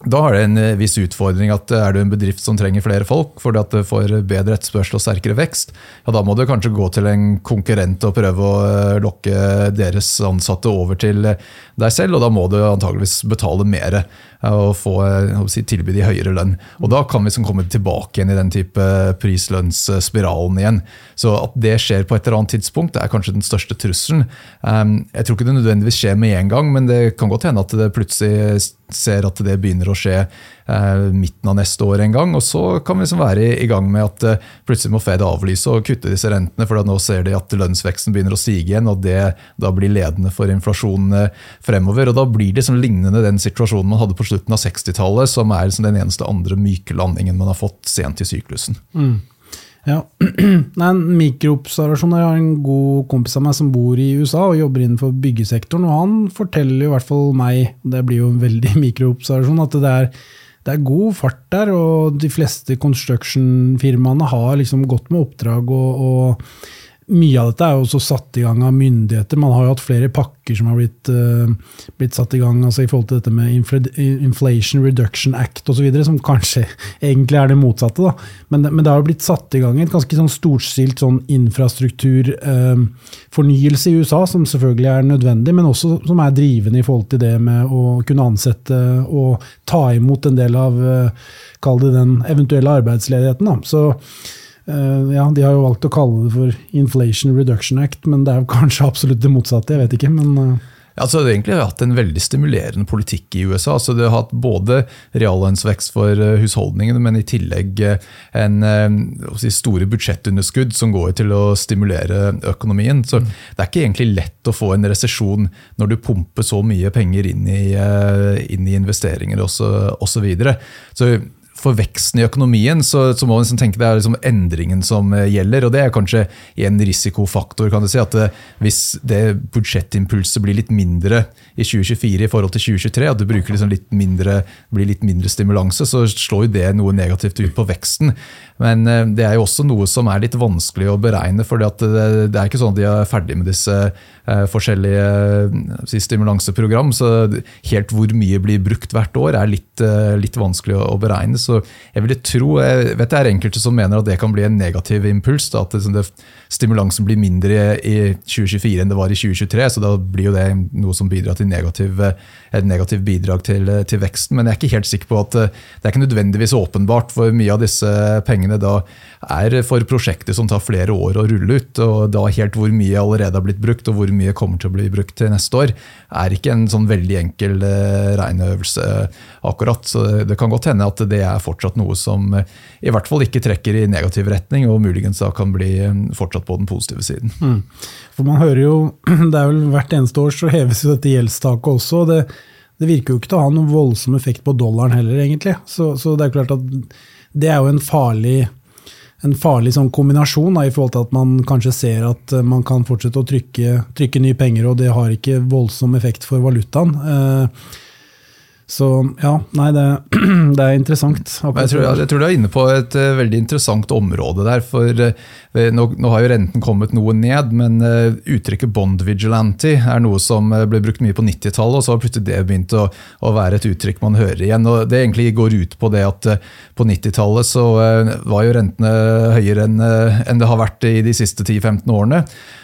da har det en eh, viss utfordring at eh, er du en bedrift som trenger flere folk fordi at det får bedre etterspørsel og sterkere vekst, ja, da må du kanskje gå til en konkurrent og prøve å eh, lokke deres ansatte over til deg selv, og da må du antageligvis betale mer og få si, tilbud i høyere lønn. Og Da kan vi liksom komme tilbake igjen i den type prislønnsspiralen igjen. Så At det skjer på et eller annet tidspunkt, det er kanskje den største trusselen. Ehm, jeg tror ikke det nødvendigvis skjer med en gang, men det kan godt hende at det plutselig ser at det begynner å skje eh, midten av neste år en gang. Og så kan vi liksom være i, gang med at eh, plutselig må Fed avlyse og kutte disse rentene, for nå ser de at lønnsveksten begynner å stige igjen, og det da blir ledende for inflasjonen eh, fremover. og Da blir det liksom lignende den situasjonen man hadde på slutten av 60-tallet, som er liksom den eneste andre myke landingen man har fått sent i syklusen. Mm. Ja. Nei, en mikroobservasjon. Jeg har en god kompis av meg som bor i USA og jobber innenfor byggesektoren. og Han forteller i hvert fall meg, det blir jo en veldig mikroobservasjon, at det er, det er god fart der. Og de fleste construction-firmaene har liksom gått med oppdrag. og, og mye av dette er jo også satt i gang av myndigheter. Man har jo hatt flere pakker som har blitt, uh, blitt satt i gang altså i forhold til dette med Inflation Reduction Act osv., som kanskje egentlig er det motsatte. Da. Men, men, det har jo blitt satt i gang et ganske sånn storstilt sånn infrastrukturfornyelse uh, i USA, som selvfølgelig er nødvendig, men også som er drivende i forhold til det med å kunne ansette og ta imot en del av uh, Kall det den eventuelle arbeidsledigheten. Da. Så Eh, ja, De har jo valgt å kalle det for Inflation Reduction Act, men det er jo kanskje absolutt det motsatte. jeg vet ikke, men... Altså, det har egentlig hatt en veldig stimulerende politikk i USA. så Det har hatt både reallønnsvekst for husholdningene, men i tillegg en si, store budsjettunderskudd som går til å stimulere økonomien. Så mm. Det er ikke egentlig lett å få en resesjon når du pumper så mye penger inn i, inn i investeringer osv. Så, så, videre. så for veksten i økonomien, så, så må man liksom tenke det er liksom endringen som eh, gjelder. og Det er kanskje en risikofaktor. kan du si, at det, eh, Hvis det budsjettimpulset blir litt mindre i 2024 i forhold til 2023, at bruker liksom litt mindre, blir litt mindre stimulanse, så slår jo det noe negativt ut på veksten. Men eh, det er jo også noe som er litt vanskelig å beregne. for det, det, er ikke sånn at de er ferdig med disse forskjellige si, stimulanseprogram. Så helt hvor mye blir brukt hvert år, er litt, litt vanskelig å, beregne. Så jeg ville tro, jeg vet det er enkelte som mener at det kan bli en negativ impuls. Da, at det, stimulansen blir mindre i 2024 enn det var i 2023. Så da blir jo det noe som bidrar til negativ, et negativt bidrag til, til veksten. Men jeg er ikke helt sikker på at det er ikke nødvendigvis åpenbart, for mye av disse pengene da er for prosjekter som tar flere år å rulle ut. og da Helt hvor mye allerede har blitt brukt og hvor mye kommer til å bli brukt til neste år, er ikke en sånn veldig enkel eh, regneøvelse akkurat. Så Det kan godt hende at det er fortsatt noe som eh, i hvert fall ikke trekker i negativ retning, og muligens da kan bli eh, fortsatt på den positive siden. Mm. For man hører jo, det er vel Hvert eneste år så heves jo dette gjeldstaket også. det det virker jo ikke til å ha noen voldsom effekt på dollaren heller, egentlig. Så, så det er klart at det er jo en farlig, en farlig sånn kombinasjon da, i forhold til at man kanskje ser at eh, man kan fortsette å trykke, trykke nye penger, og det har ikke voldsom effekt for valutaen. Eh, så ja, nei, det, det er interessant. Jeg tror, jeg tror, du er inne på et uh, veldig interessant område der. for uh, nå, nå, har jo renten kommet noe ned, men uh, uttrykket 'bond vigilante' er noe som ble brukt mye på 90-tallet, og så har plutselig det begynt å, å, være et uttrykk man hører igjen. og Det egentlig går ut på det at på 90-tallet så var jo rentene høyere enn, enn det har vært i de siste 10-15 årene.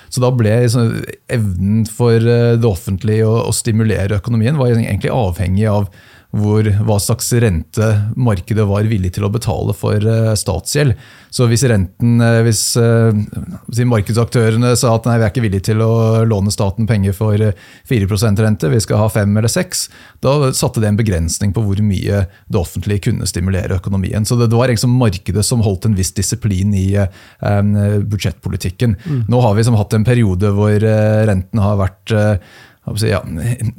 Så da ble liksom, evnen for eh, det offentlige å, å, stimulere økonomien var egentlig avhengig av hvor, hva slags rente markedet var villig til å betale for statsgjeld. Så hvis renten, hvis, hvis markedsaktørene sa at nei, vi er ikke villige til å låne staten penger for 4% rente, vi skal ha 5 eller 6 da satte det en begrensning på hvor mye det offentlige kunne stimulere økonomien. Så det, var liksom markedet som holdt en viss disiplin i budsjettpolitikken. Mm. Nå har vi som hatt en periode hvor renten har vært ja,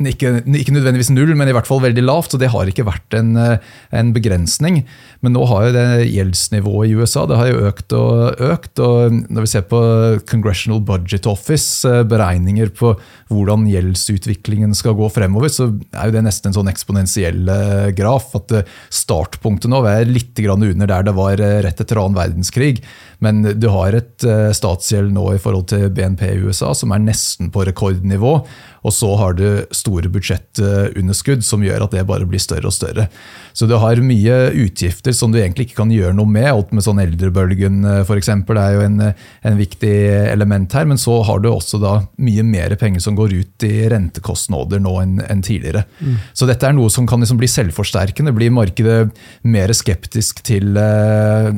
ikke, ikke, nødvendigvis null, men i hvert fall veldig lavt. Så det har ikke vært en, eh, en begrensning. Men nå har jo det gjeldsnivået i USA det har jo økt og økt. og Når vi ser på Congressional Budget Office, eh, beregninger på hvordan gjeldsutviklingen skal gå fremover, så er jo det nesten en sånn eksponentiell eh, graf. At startpunktet nå er litt under der det var rett etter annen verdenskrig. Men du har et statsgjeld nå i forhold til BNP i USA som er nesten på rekordnivå. Og så har du store budsjettunderskudd som gjør at det bare blir større og større. Så du har mye utgifter som du egentlig ikke kan gjøre noe med. Alt med sånn eldrebølgen eh, f.eks. er jo en, en, viktig element her. Men så har du også da mye mer penger som går ut i rentekostnader nå enn, en tidligere. Mm. Så dette er noe som kan liksom bli selvforsterkende. Blir markedet mer skeptisk til eh,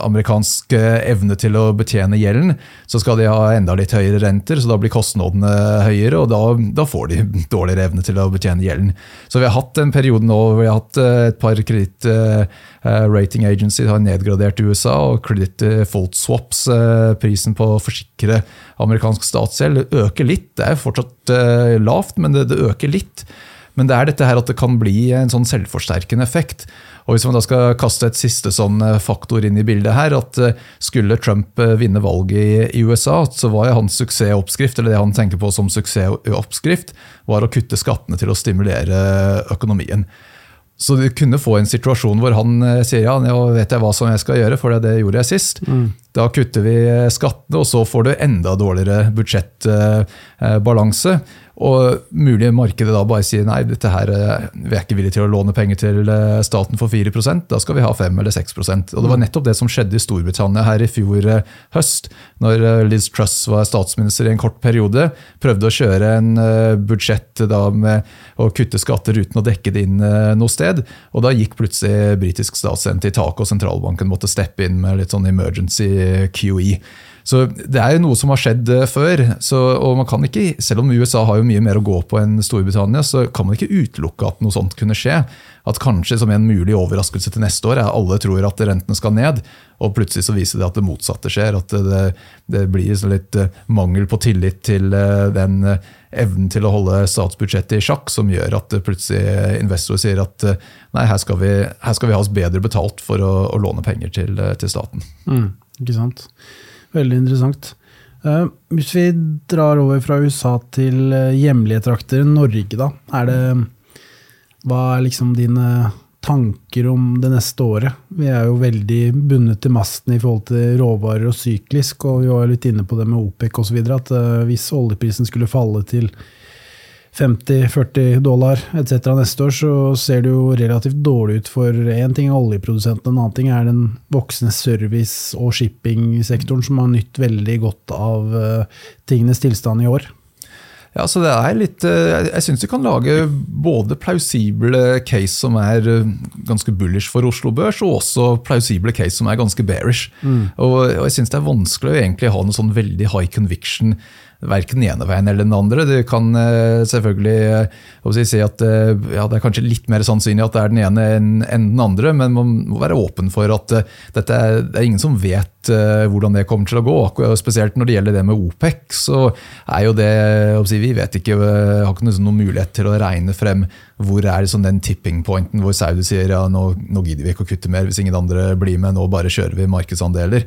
amerikansk evne til å betjene gjelden, så skal de ha enda litt høyere renter, så da blir kostnadene høyere. og da da får de dårligere evne til å betjene gjelden. Så vi har hatt en periode nå hvor vi har hatt eh, et par kreditt-rating agency har nedgradert USA, og kreditt default swaps, eh, prisen på å forsikre amerikansk statsgjeld, øker litt. Det er fortsatt lavt, men det, det øker litt. Men det er dette her at det kan bli en sånn selvforsterkende effekt. Og Hvis man da skal kaste et siste sånn eh, faktor inn i bildet her, at eh, skulle Trump eh, vinne valget i USA, så var hans suksessoppskrift, eller det han tenker på som suksessoppskrift, var å kutte skattene til å stimulere økonomien. Så du kunne få en situasjon hvor han sier ja, nå vet jeg hva som jeg skal gjøre, for det gjorde jeg sist. Mm. Da kutter vi skattene, og så får du enda dårligere budsjettbalanse. Og mulig markedet da bare sier nei, dette her, eh, vi er ikke villige til å låne penger til eh, staten for 4% da skal vi ha 5 eller 6% Og Det var nettopp det som skjedde i Storbritannia her i fjor eh, høst, når Liz Truss var statsminister i en kort periode. Prøvde å kjøre en budsjett da med å kutte skatter uten å dekke det inn noe sted. Og da gikk plutselig britisk statsrente i taket, og sentralbanken måtte steppe inn med litt sånn emergency QE. Så Det er jo noe som har skjedd eh, før. Så, og man kan ikke, Selv om USA har jo mye mer å gå på enn Storbritannia, så kan man ikke utelukke at noe sånt kunne skje. At kanskje som en mulig overraskelse til neste år er alle tror at rentene skal ned, og plutselig så viser det at det motsatte skjer. At det, det blir litt eh, mangel på tillit til eh, den evnen til å holde statsbudsjettet i sjakk som gjør at plutselig investorer sier at nei, her skal vi, her skal vi ha oss bedre betalt for å, å låne penger til, til staten. Mm, ikke sant? Veldig interessant. Uh, hvis vi drar over fra USA til uh, hjemlige trakter, Norge, da. Er det, hva er liksom dine tanker om det neste året? Vi er jo veldig bundet til masten i forhold til råvarer og syklisk, og vi var litt inne på det med OPEC osv. At uh, hvis oljeprisen skulle falle til 50-40 dollar etc. neste år, så ser det jo relativt dårlig ut for én ting er oljeprodusentene, en annen ting er den voksne service- og shippingsektoren, som har nytt veldig godt av uh, tingenes tilstand i år. Ja, så det er litt, eh, Jeg syns vi kan lage både plausible case som er eh, ganske bullish for Oslo Børs, og også plausible case som er ganske bearish. Mm. Og, og, Jeg syns det er vanskelig å egentlig ha noe sånn veldig high conviction verken den ene veien eller den andre. Du kan uh, selvfølgelig uh, si at uh, ja, det er kanskje litt mer sannsynlig at det er den ene enn den andre, men man må være åpen for at dette er, det er ingen som vet hvordan det kommer til å gå. Spesielt når det gjelder det med OPEC, så er jo det si, Vi vet ikke, har ikke noen mulighet til å regne frem hvor er liksom den tipping pointen hvor Saudi sier ja, nå, nå gidder vi ikke å kutte mer hvis ingen andre blir med, nå bare kjører vi markedsandeler.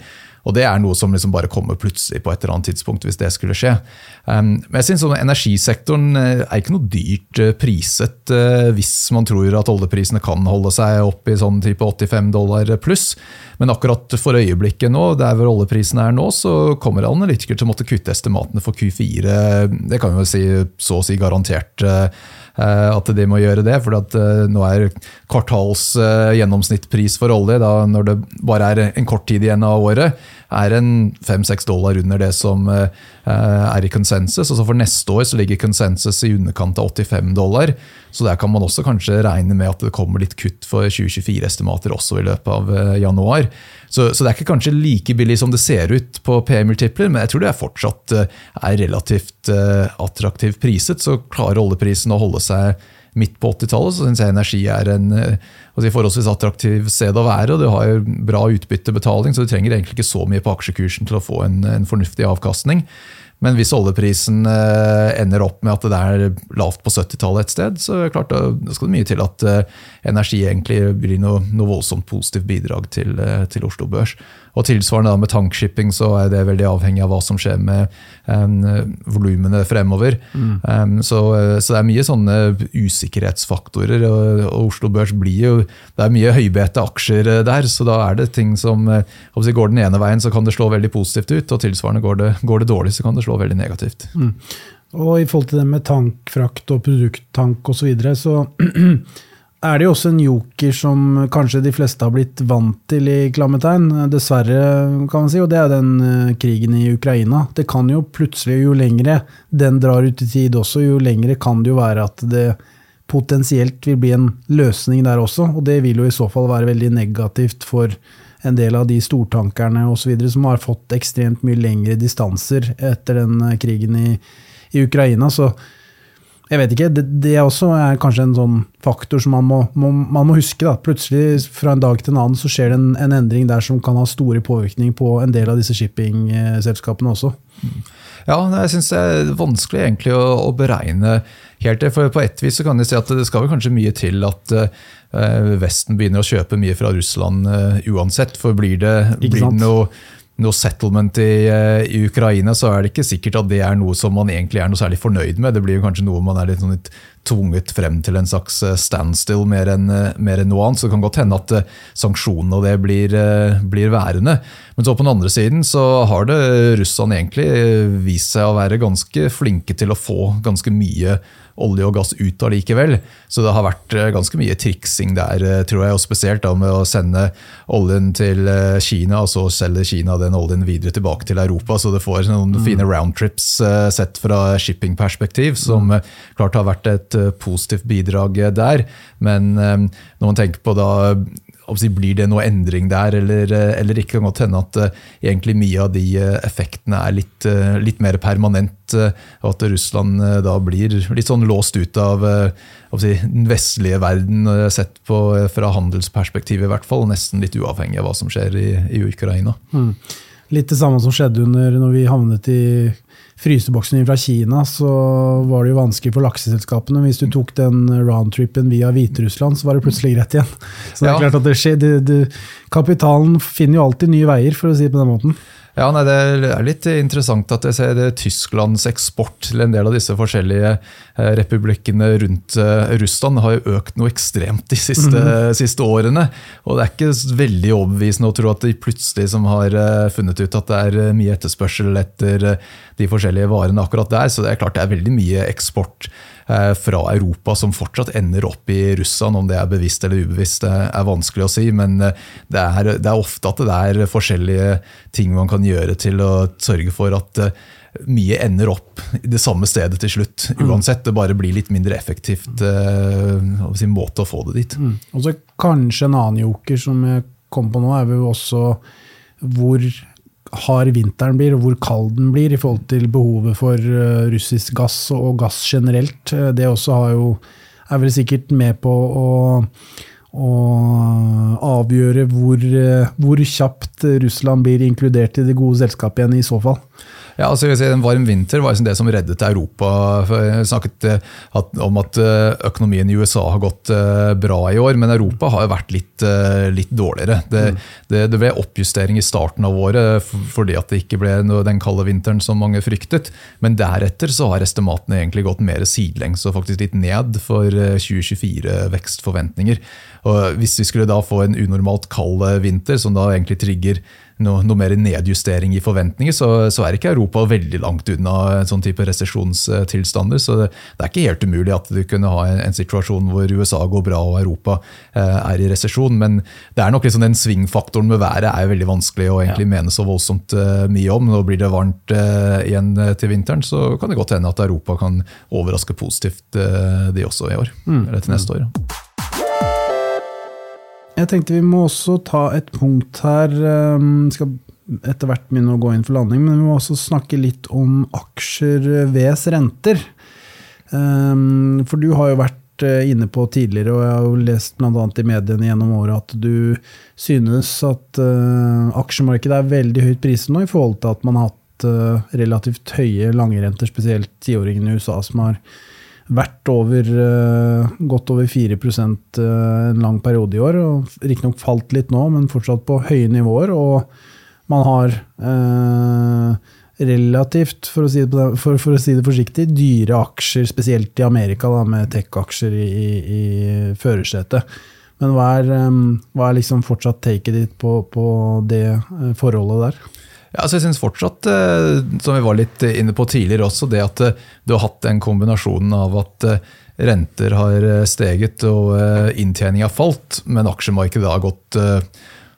Og Det er noe som liksom bare kommer plutselig på et eller annet tidspunkt, hvis det skulle skje. Um, men jeg synes sånn, Energisektoren eh, er ikke noe dyrt uh, priset uh, hvis man tror at oljeprisene kan holde seg opp i sånn type 85 dollar pluss. Men akkurat for øyeblikket nå, der hvor oljeprisene er nå, så kommer analytikere til å måtte kutte estimatene for Q4. Det kan vi si så å si garantert. Eh, at de må gjøre det. For eh, nå er kvartals eh, gjennomsnittpris for olje, da, når det bare er en kort tid igjen av året, er en fem-seks dollar under det som er i konsensus. Altså for neste år så ligger konsensus i underkant av 85 dollar. Så der kan man også kanskje regne med at det kommer litt kutt for 2024-estimater også i løpet av januar. Så, så, det er ikke kanskje like billig som det ser ut på PM-multipler, men jeg tror det er fortsatt er relativt attraktivt priset. Så klarer oljeprisen å holde seg midt på 80-tallet, så syns jeg energi er en si, forholdsvis attraktiv sted å være. og Du har bra utbyttebetaling, så du trenger egentlig ikke så mye på aksjekursen til å få en, en fornuftig avkastning. Men hvis oljeprisen eh, ender opp med at det er lavt på 70-tallet et sted, så er det klart, da skal det mye til at eh, energi egentlig blir noe, noe voldsomt positivt bidrag til, eh, til Oslo Børs. Og tilsvarende med tankshipping så er det veldig avhengig av hva som skjer med um, volumene fremover. Mm. Um, så, så, det er mye sånne usikkerhetsfaktorer. Og, og, Oslo Børs blir jo Det er mye høybete aksjer der, så da er det ting som går den ene veien, så kan det slå veldig positivt ut, og tilsvarende går det, går det dårlig, så kan det slå veldig negativt. Mm. Og i forhold til det med tankfrakt og produkttank osv., så, videre, så er det jo også en joker som kanskje de fleste har blitt vant til i klammetegn, dessverre, kan man si, og det er den uh, krigen i Ukraina. Det kan jo plutselig, jo lengre den drar ut i tid også, jo lengre kan det jo være at det potensielt vil bli en løsning der også, og det vil jo i så fall være veldig negativt for en del av de stortankerne osv. som har fått ekstremt mye lengre distanser etter den uh, krigen i, i Ukraina. så jeg vet ikke, det, det også er kanskje en sånn faktor som man må, må, man må huske. Da. Plutselig fra en dag til en annen så skjer det en, en, endring der som kan ha store påvirkning på en del av disse shippingselskapene også. Ja, jeg syns det er vanskelig egentlig å, å, beregne helt det. For på ett vis så kan jeg si at det skal vel kanskje mye til at uh, Vesten begynner å kjøpe mye fra Russland uh, uansett. For blir det, blir det noe noe settlement i, eh, i, Ukraina, så er det ikke sikkert at det er noe som man egentlig er noe særlig fornøyd med. Det blir jo kanskje noe man er litt, sånn litt tvunget frem til en slags eh, standstill mer enn, eh, mer enn noe annet. Så det kan godt hende at sanksjonene og det blir, blir, værende. Men så på den andre siden så har det russerne egentlig vist seg å være ganske flinke til å få ganske mye olje og gass ut allikevel. Så det har vært eh, ganske mye triksing der, eh, tror jeg. Og spesielt da med å sende oljen til eh, Kina, og så selger Kina den oljen videre tilbake til Europa. Så det får noen mm. fine roundtrips sett fra shippingperspektiv, som klart har vært et positivt bidrag der. Men når man tenker på da blir det noe endring der, eller, eller ikke? Kan godt hende at egentlig mye av de effektene er litt, litt mer permanent. og at Russland da blir litt sånn låst ut av den vestlige verden, sett på fra handelsperspektiv i hvert fall. Nesten litt uavhengig av hva som skjer i, i Ukraina. Mm. Litt det samme som skjedde under når vi havnet i fryseboksen fra Kina, så var det jo vanskelig for lakseselskapene. Hvis du tok den roundtripen via Hviterussland, så var det plutselig greit igjen. Så det er klart at det skjer, det, det, Kapitalen finner jo alltid nye veier, for å si det på den måten. Ja, nei, Det er litt interessant at jeg ser det Tysklands eksport til en del av disse forskjellige eh, republikkene rundt eh, Russland har jo økt noe ekstremt de siste, mm. siste, årene. Og det er ikke veldig overbevisende å tro at de plutselig som har eh, funnet ut at det er mye etterspørsel etter de forskjellige varene akkurat der. Så det er klart det er veldig mye eksport fra Europa som fortsatt ender opp i Russland. Om det er bevisst eller ubevisst, det er vanskelig å si. Men eh, det er, det er ofte at det er forskjellige ting man kan gjøre til å sørge for at eh, mye ender opp i det samme stedet til slutt. Mm. Uansett. Det bare blir litt mindre effektivt uh, si, måte å få det dit. Mm. Og så Kanskje en annen joker som jeg kom på nå, er vel også hvor hard vinteren blir, og hvor kald den blir i forhold til behovet for eh, russisk gass og gass generelt. Eh, det også jo, er vel sikkert med på å, å avgjøre hvor, eh, hvor, kjapt Russland blir inkludert i det gode selskapet igjen, i så fall. Ja, altså si, En varm vinter var liksom det som reddet Europa. Jeg snakket eh, om at eh, økonomien i USA har gått eh, bra i år, men Europa har jo vært litt, litt dårligere. Det, mm. det, det, ble oppjustering i starten av året fordi at det ikke ble den kalde vinteren som mange fryktet. Men deretter så har estimatene egentlig gått mer sidelengs og faktisk litt ned for 2024-vekstforventninger. Og Hvis vi skulle da få en unormalt kald vinter, som da egentlig trigger noe, noe, mer nedjustering i forventninger, så, så, er ikke Europa veldig langt unna en sånn type resesjonstilstander. Så det, er ikke helt umulig at du kunne ha en, en, situasjon hvor USA går bra og Europa eh, er i resesjon. Men det er nok liksom den svingfaktoren med været er veldig vanskelig å egentlig ja. mene så voldsomt eh, mye om. Nå blir det varmt eh, igjen eh, til vinteren, så kan det godt hende at Europa kan overraske positivt eh, de også i år. Mm. Eller til neste år. Jeg tenkte vi må også ta et punkt her. Vi skal etter hvert begynne å gå inn for landing, men vi må også snakke litt om aksjer VS renter. Um, for du har jo vært eh, inne på tidligere, og jeg har jo lest bl.a. i mediene gjennom året at du synes at uh, aksjemarkedet er veldig høyt priset nå i forhold til at man har hatt uh, relativt høye langrenter, spesielt tiåringene i USA, som har vært over uh, godt over 4 uh, en lang periode i år. og Riktignok falt litt nå, men fortsatt på høye nivåer. Og man har uh, relativt, for å, si det, for, for å, si det, forsiktig, dyre aksjer, spesielt i Amerika, da, med tech-aksjer i, i, i førersetet. Men hva er, um, hva er liksom fortsatt taket ditt på, på det forholdet der? Ja, altså jeg synes fortsatt, eh, som vi var litt inne på tidligere også, det at eh, du har hatt den kombinasjonen av at eh, renter har steget og inntjening har falt, men aksjemarkedet har gått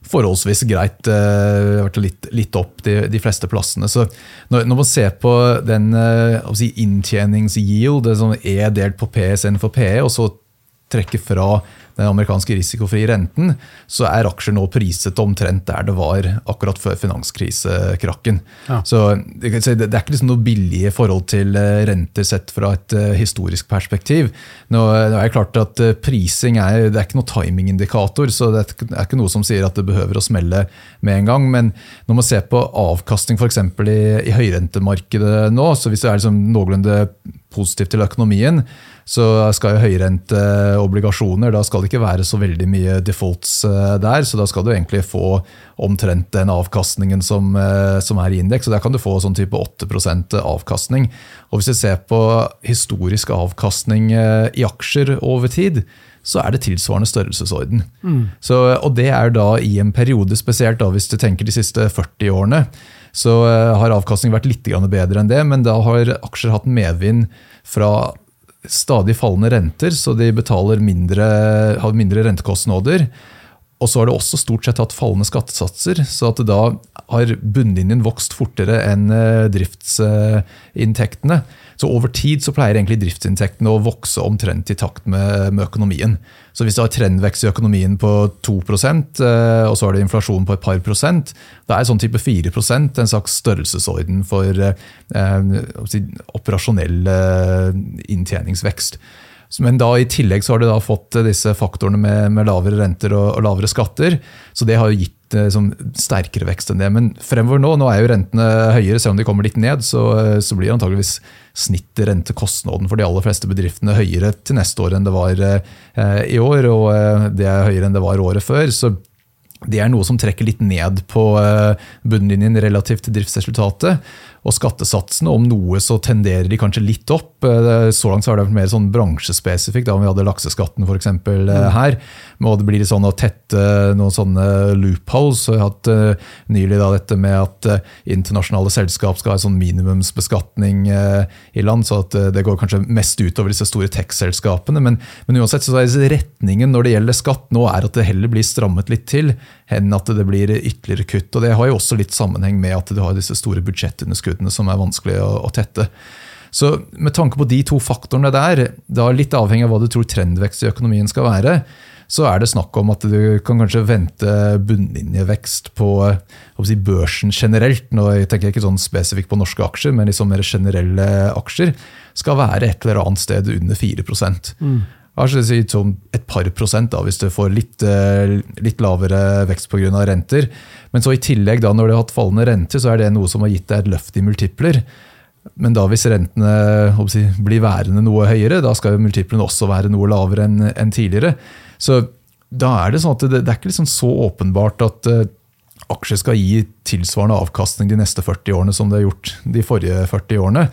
forholdsvis greit. Vært litt, litt opp de, de, fleste plassene. Så når, når, man ser på den si, inntjeningsyield, det er delt på PSN for PE, og så trekker fra den amerikanske risikofrie renten, så er aksjer nå priset omtrent der det var akkurat før finanskrisekrakken. Ja. Så det, er ikke liksom noe billige forhold til eh, renter sett fra et eh, historisk perspektiv. Nå er det klart at eh, Prising er, det er ikke noe timingindikator, så det er ikke noe som sier at det behøver å smelle med en gang. Men når man ser på avkastning f.eks. I, i høyrentemarkedet nå, så hvis det er liksom noenlunde positivt til økonomien, så skal jo høyrenteobligasjoner Da skal det ikke være så veldig mye defaults eh, der, så da skal du egentlig få omtrent den avkastningen som, eh, som er i indeks. Der kan du få sånn type 8% avkastning. Og Hvis vi ser på historisk avkastning eh, i aksjer over tid, så er det tilsvarende størrelsesorden. Mm. Så, og det er da i en periode, spesielt da hvis du tenker de siste 40 årene, så har avkastning vært litt bedre enn det, men da har aksjer hatt medvind fra stadig fallende renter, så de betaler mindre, har mindre rentekostnader. Og så har det også stort sett hatt fallende skattesatser, så at da har bunnlinjen vokst fortere enn eh, driftsinntektene. Så over tid så pleier egentlig driftsinntektene å vokse omtrent i takt med, med økonomien. Så hvis du har trendvekst i økonomien på 2 eh, og så har du inflasjon på et par prosent, da er sånn type 4 en slags størrelsesorden for eh, operasjonell eh, inntjeningsvekst. Men da i tillegg så har du da fått disse faktorene med, med lavere renter og, og, lavere skatter. Så det har jo gitt eh, sånn, sterkere vekst enn det. Men fremover nå, nå er jo rentene høyere, selv om de kommer litt ned, så, eh, så blir antageligvis snittrentekostnaden for de aller fleste bedriftene høyere til neste år enn det var eh, i år. Og eh, det er høyere enn det var året før. så det er noe som trekker litt ned på eh, bunnlinjen relativt til driftsresultatet. Og skattesatsene, om noe, så tenderer de kanskje litt opp. Eh, så langt så har det vært mer sånn bransjespesifikt, da om vi hadde lakseskatten f.eks. Eh, mm. her. Og det blir sånn å tette noen sånne loopholes. Så jeg har hatt uh, nylig da dette med at internasjonale selskap skal ha en sånn minimumsbeskatning i land, så at det går kanskje mest utover disse store tech-selskapene. Men, men, uansett så er retningen når det gjelder skatt nå, er at det heller blir strammet litt til enn at det blir ytterligere kutt. Og Det har jo også litt sammenheng med at du har disse store budsjettunderskuddene som er vanskelig å, å tette. Så med tanke på de to faktorene der, da litt avhengig av hva du tror trendvekst i økonomien skal være, så er det snakk om at du kan kanskje vente bunnlinjevekst på si, børsen generelt. Nå tenker jeg ikke sånn spesifikt på norske aksjer, men liksom mer generelle aksjer. Skal være et eller annet sted under 4 mm kanskje si sånn et par prosent da, hvis du får litt, eh, litt lavere vekst pga. renter. Men så i tillegg, da, når du har hatt fallende renter, så er det noe som har gitt deg et løft i multipler. Men da hvis rentene si, blir værende noe høyere, da skal multiplene også være noe lavere enn en tidligere. Så da er det sånn at det, det er ikke liksom så åpenbart at uh, aksjer skal gi tilsvarende avkastning de neste 40 årene som det har gjort de forrige 40 årene.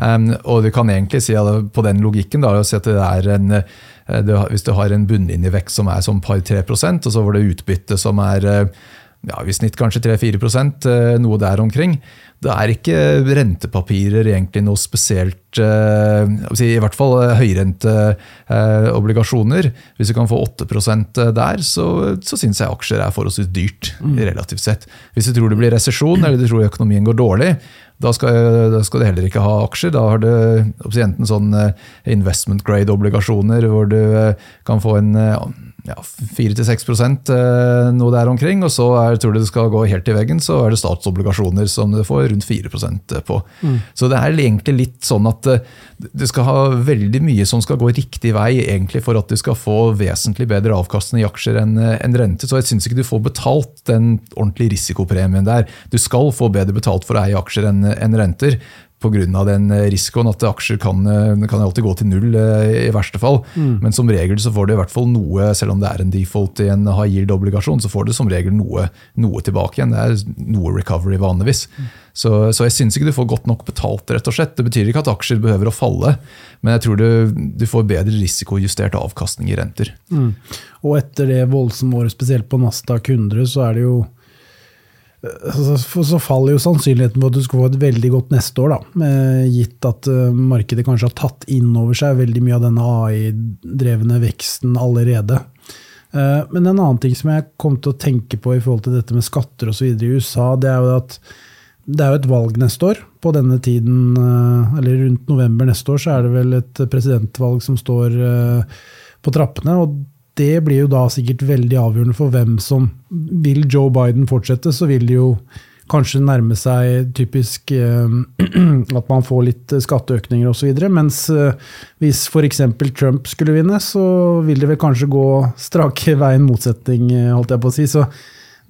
Um, og du kan egentlig si på den logikken da, si at det er en, eh, det, hvis du har en bunnlinjevekst som er som par-tre prosent, og så var det utbytte som er eh, ja, i snitt kanskje 3-4% noe der omkring. Det er ikke rentepapirer egentlig noe spesielt I hvert fall høyrenteobligasjoner. Hvis du kan få 8% der, så, så syns jeg aksjer er forholdsvis dyrt. Mm. relativt sett. Hvis du tror det blir resesjon eller du tror økonomien går dårlig, da skal, da skal, du heller ikke ha aksjer. Da har du enten sånn investment grade-obligasjoner hvor du kan få en ja, 4-6 eh, noe der omkring. Og så er, tror du det skal gå helt i veggen, så er det statsobligasjoner som du får rundt 4 eh, på. Mm. Så det er egentlig litt sånn at eh, du skal ha veldig mye som skal gå riktig vei egentlig for at du skal få vesentlig bedre avkastning i aksjer enn en rente. Så jeg syns ikke du får betalt den ordentlige risikopremien der. Du skal få bedre betalt for å eie aksjer enn en renter pga. den eh, risikoen at aksjer kan, eh, kan alltid gå til null eh, i verste fall. Mm. Men som regel så får du i hvert fall noe, selv om det er en default i en high yield-obligasjon, så får du som regel noe, noe, tilbake igjen. Det er noe recovery vanligvis. Mm. Så, så, jeg syns ikke du får godt nok betalt, rett og slett. Det betyr ikke at aksjer behøver å falle, men jeg tror du, du får bedre risikojustert avkastning i renter. Mm. Og etter det voldsomme året, spesielt på Nasdaq 100, så er det jo så faller jo sannsynligheten på at du skal få et veldig godt neste år, da, gitt at eh, markedet kanskje har tatt inn over seg veldig mye av denne AI-drevne veksten allerede. Eh, men en annen ting som jeg kom til å tenke på i forhold til dette med skatter osv. i USA, det er jo at det er jo et valg neste år. På denne tiden, eh, eller rundt november neste år, så er det vel et presidentvalg som står på trappene. og det blir jo da sikkert veldig avgjørende for hvem som Vil Joe Biden fortsette, så vil det jo kanskje nærme seg typisk eh, at man får litt skatteøkninger osv. Mens eh, hvis f.eks. Trump skulle vinne, så vil det vel kanskje gå strake veien motsetning, eh, holdt jeg på å si. Så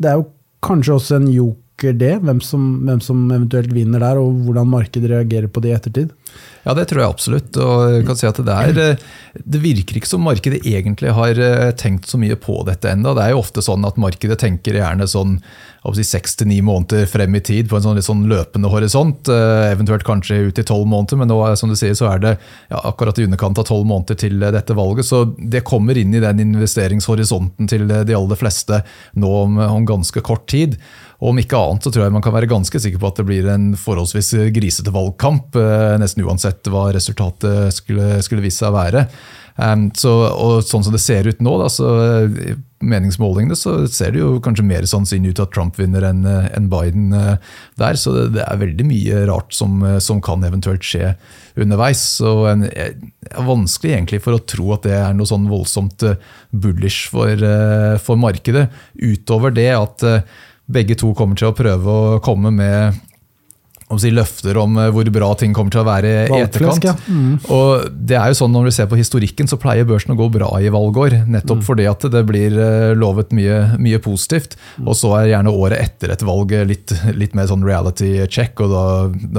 det er jo kanskje også en joker, det, hvem som, hvem som eventuelt vinner der, og hvordan markedet reagerer på det i ettertid. Ja, det tror jeg absolutt. og jeg kan si at Det, er, eh, det virker ikke som markedet egentlig har eh, tenkt så mye på dette ennå. Det er jo ofte sånn at markedet tenker gjerne sånn seks til ni måneder frem i tid på en sånn, litt sånn løpende horisont. Eh, eventuelt kanskje ut i tolv måneder, men nå som du sier, så er det ja, akkurat i underkant av tolv måneder til dette valget. Så det kommer inn i den investeringshorisonten til de aller fleste nå om, om ganske kort tid. Og om ikke annet så tror jeg man kan være ganske sikker på at det blir en forholdsvis grisete valgkamp, eh, nesten uansett hva resultatet skulle, skulle vise seg å være. Um, så, og sånn som det ser ut nå, da, så meningsmålingene så ser det jo kanskje mer sannsynlig ut at Trump vinner enn en Biden der. Så det, det, er veldig mye rart som, som kan eventuelt skje underveis. Så en, er vanskelig egentlig for å tro at det er noe sånn voldsomt bullish for, for markedet. Utover det at begge to kommer til å prøve å komme med om si, løfter om eh, hvor bra ting kommer til å være i etterkant. Ja. Mm. Og det er jo sånn Når du ser på historikken, så pleier børsen å gå bra i valgår. Nettopp mm. fordi at det blir eh, lovet mye, mye positivt. Mm. Og så er gjerne året etter et valg litt, litt mer sånn reality check, og da,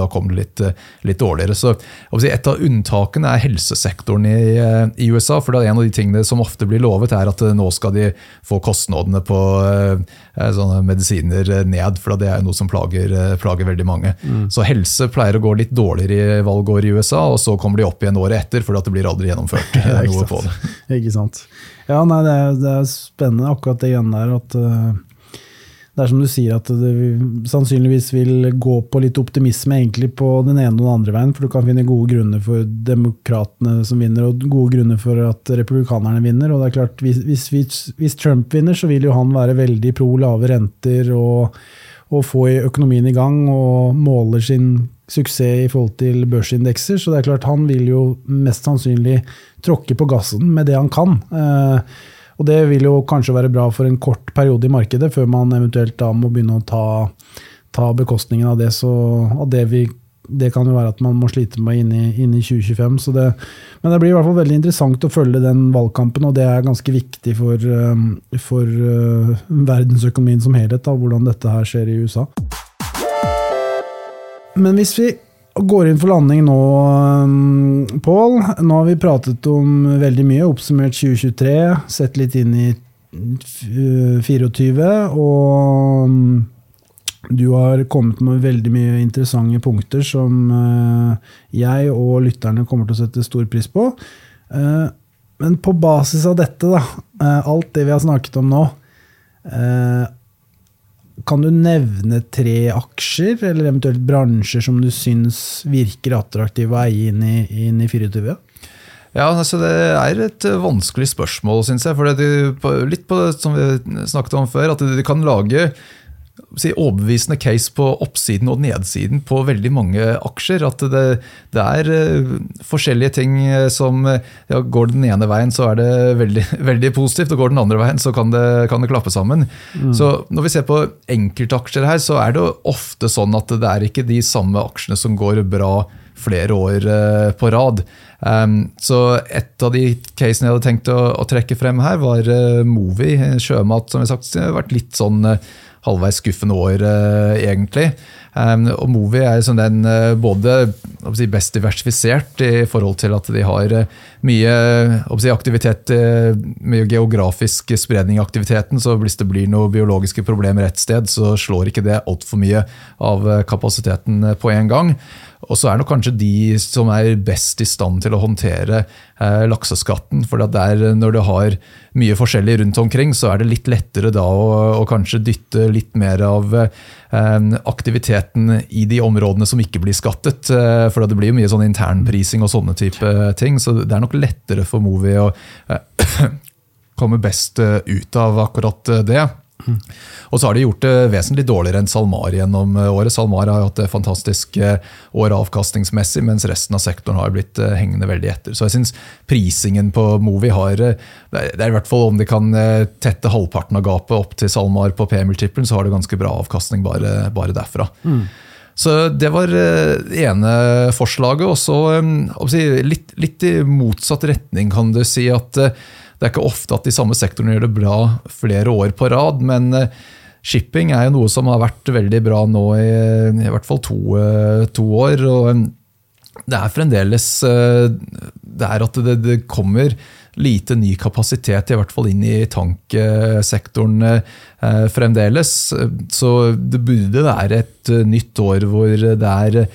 da kommer det litt, litt dårligere. Så si, Et av unntakene er helsesektoren i, eh, i, USA. for det er En av de tingene som ofte blir lovet, er at nå skal de få kostnadene på sånne medisiner ned. For det er noe som plager, plager veldig mange. Mm. Mm. Så helse pleier å gå litt dårligere i valgår i USA, og så kommer de opp igjen året etter, fordi det blir aldri gjennomført noe på det. Ikke sant. Ja, nei, det er, det er spennende akkurat det igjen der. at uh, det er som du sier, at det sannsynligvis vil gå på litt optimisme egentlig på den ene og den andre veien. For du kan finne gode grunner for demokratene som vinner, og gode grunner for at republikanerne vinner. Og det er klart, hvis, hvis, hvis Trump vinner, så vil jo han være veldig pro lave renter og å få økonomien i gang og måler sin suksess i forhold til børsindekser. Så det er klart han vil jo mest sannsynlig tråkke på gassen med det han kan. Eh, og det vil jo kanskje være bra for en kort periode i markedet, før man eventuelt da må begynne å ta, ta bekostningen av det, så, av det vi det kan jo være at man må slite med inn i, inn i 2025. Det, men det blir i hvert fall veldig interessant å følge den valgkampen, og det er ganske viktig for, um, for uh, verdensøkonomien som helhet, da, hvordan dette her skjer i USA. Men hvis vi går inn for landing nå, um, Pål. Nå har vi pratet om veldig mye, oppsummert 2023, sett litt inn i 2024, og um, du har kommet med veldig mye interessante punkter som eh, jeg og lytterne kommer til å sette stor pris på. Eh, men på basis av dette, da, eh, alt det vi har snakket om nå kan du nevne tre aksjer, eller eventuelt bransjer, som du syns virker attraktive å eie inn i, inn i 24? Ja, altså Det er et vanskelig spørsmål, syns jeg. For det, litt på det som vi snakket om før, at de kan lage si, overbevisende case på oppsiden og nedsiden på veldig mange aksjer. At det, det er uh, forskjellige ting eh, som ja, Går den ene veien, så er det veldig, veldig positivt, og går den andre veien, så kan det, kan det klappe sammen. Mm. Så Når vi ser på enkeltaksjer her, så er det ofte sånn at det er ikke de samme aksjene som går bra flere år uh, på rad. Um, så et av de casene jeg hadde tenkt å, å trekke frem her, var uh, Movi, sjømat, som jeg har sagt, har vært litt sånn halvveis skuffende år, eh, egentlig. Um, og Movi er sånn den uh, både si, best diversifisert i forhold til at de har uh, mye si, aktivitet, uh, mye geografisk spredning i aktiviteten. Så hvis det blir noen biologiske problemer et sted, så slår ikke det altfor mye av kapasiteten på en gang. Og så er nok kanskje de som er best i stand til å håndtere eh, lakseskatten. For der, når du har mye forskjellig rundt omkring, så er det litt lettere da å, å kanskje dytte litt mer av eh, aktiviteten i de områdene som ikke blir skattet. Eh, for det blir jo mye sånn internprising og sånne type ting. Så det er nok lettere for Movi å eh, komme best eh, ut av akkurat det. det. Og så har de gjort det vesentlig dårligere enn SalMar gjennom eh, året. SalMar har hatt det fantastisk eh, år avkastningsmessig, mens resten av sektoren har blitt eh, hengende veldig etter. Så jeg syns prisingen på Movi har Det er i hvert fall om de kan tette halvparten av gapet opp til SalMar på P-multiplen, så har det ganske bra avkastning bare, bare derfra. Mm. Så Det var det ene forslaget. Og så litt, litt, i motsatt retning, kan du si. at det er ikke ofte at de samme sektorene gjør det bra flere år på rad, men eh, shipping er jo noe som har vært veldig bra nå i, i hvert fall to, eh, to, år. og eh, Det er fremdeles det er at det, det, kommer lite ny kapasitet, i hvert fall inn i tanksektoren fremdeles. Så det burde være et nytt år hvor det er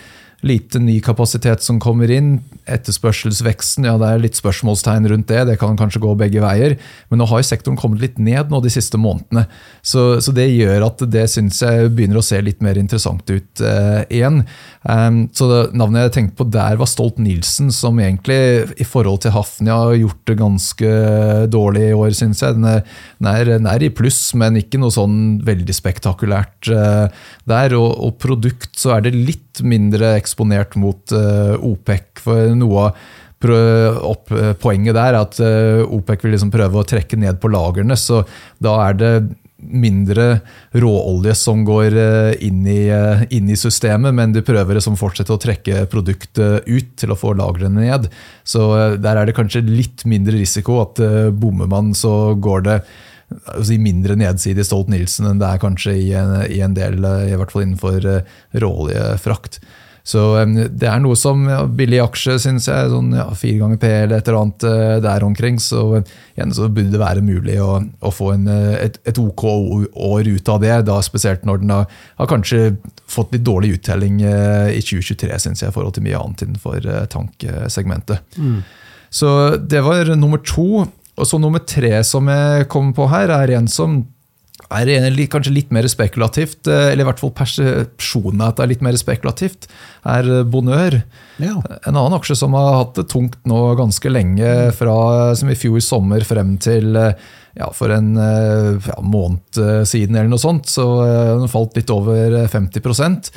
lite ny kapasitet som kommer inn. Etterspørselsveksten, ja det er litt spørsmålstegn rundt det. Det kan kanskje gå begge veier. Men nå har jo sektoren kommet litt ned nå de siste månedene. Så, så det gjør at det syns jeg begynner å se litt mer interessant ut eh, igjen. Um, så det, Navnet jeg tenkte på der var Stolt-Nielsen, som egentlig i forhold til Hafnia har gjort det ganske dårlig i år, syns jeg. Den er, den, er, i pluss, men ikke noe sånn veldig spektakulært eh, der. Og, og produkt så er det litt mindre eksponert mot uh, OPEC. For noe opp, uh, poenget der er at uh, OPEC vil liksom prøve å trekke ned på lagrene. Så da er det mindre råolje som går inn i, inn i, systemet, men de prøver som fortsetter å trekke produktet ut til å få lagrene ned. Så der er det kanskje litt mindre risiko at bommer man, så går det altså mindre nedside i Stolt-Nielsen enn det er kanskje i en, i en, del, i hvert fall innenfor råoljefrakt. Så det er noe som ja, billig aksje, syns jeg. sånn ja, Fire ganger P eller et eller annet uh, der omkring. Så, igjen, så burde det være mulig å, å få en, et, et, OK år ut av det. da Spesielt når den har, har kanskje fått litt dårlig uttelling uh, i 2023, syns jeg, i forhold til mye annet innenfor tanksegmentet. Mm. Så det var nummer to. Og så Nummer tre som jeg kom på her, er en som er kanskje litt mer spekulativt, eh, eller i hvert fall persepsjonen at det er litt mer spekulativt, er Bonør. Ja. En annen aksje som har hatt det tungt nå ganske lenge, fra som i fjor sommer frem til eh, ja, for en eh, ja, måned siden eller noe sånt, så den falt litt over 50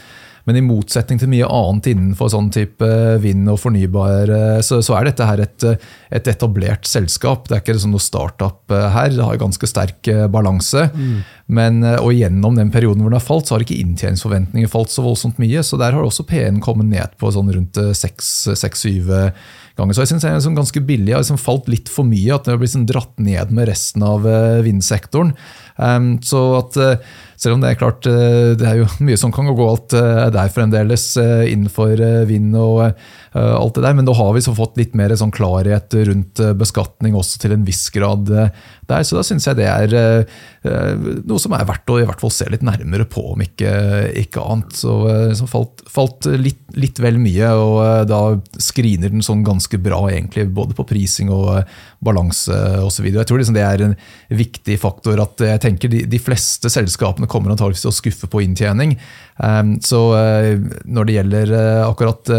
men i motsetning til mye annet innenfor sånn type vind og fornybar, eh, så, så, er dette her et, et, etablert selskap. Det er ikke liksom noe startup eh, her. Det har ganske sterk eh, balanse. Mm. Men, og gjennom den perioden hvor den har falt, så har ikke inntjeningsforventninger falt så voldsomt mye. Så der har også P1 kommet ned på sånn rundt 6-7 ganger. Så jeg synes det er sånn ganske billig. har liksom falt litt for mye. At det har blitt sånn dratt ned med resten av vindsektoren. Um, så at selv om det er klart eh, det er jo mye som kan gå galt eh, der fremdeles eh, innenfor vind og alt det der, men da har vi så fått litt mer sånn klarhet rundt beskatning også til en viss grad der. Så da syns jeg det er noe som er verdt å i hvert fall se litt nærmere på, om ikke, ikke annet. Så, så falt, falt litt, litt, vel mye, og da skriner den sånn ganske bra, egentlig, både på prising og balanse osv. Jeg tror liksom det er en viktig faktor at jeg tenker de, de fleste selskapene kommer antageligvis til å skuffe på inntjening. Um, så uh, når det gjelder uh, akkurat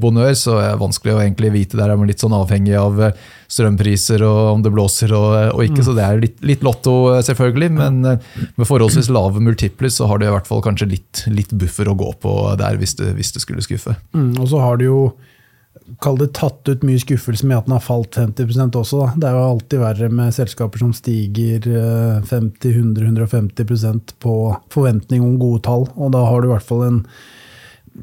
Bonør, så er det vanskelig å egentlig vite. Der er man litt sånn avhengig av strømpriser og om det blåser og, og ikke. Så det er litt, litt lotto, selvfølgelig. Men med forholdsvis lave multipler så har det i hvert fall kanskje litt, litt buffer å gå på der hvis det, hvis det skulle skuffe. Mm, og så har det jo kall det tatt ut mye skuffelse med at den har falt 50 også. Da. Det er jo alltid verre med selskaper som stiger 50-100-150 eh, på forventning om gode tall. Og da har du i hvert fall en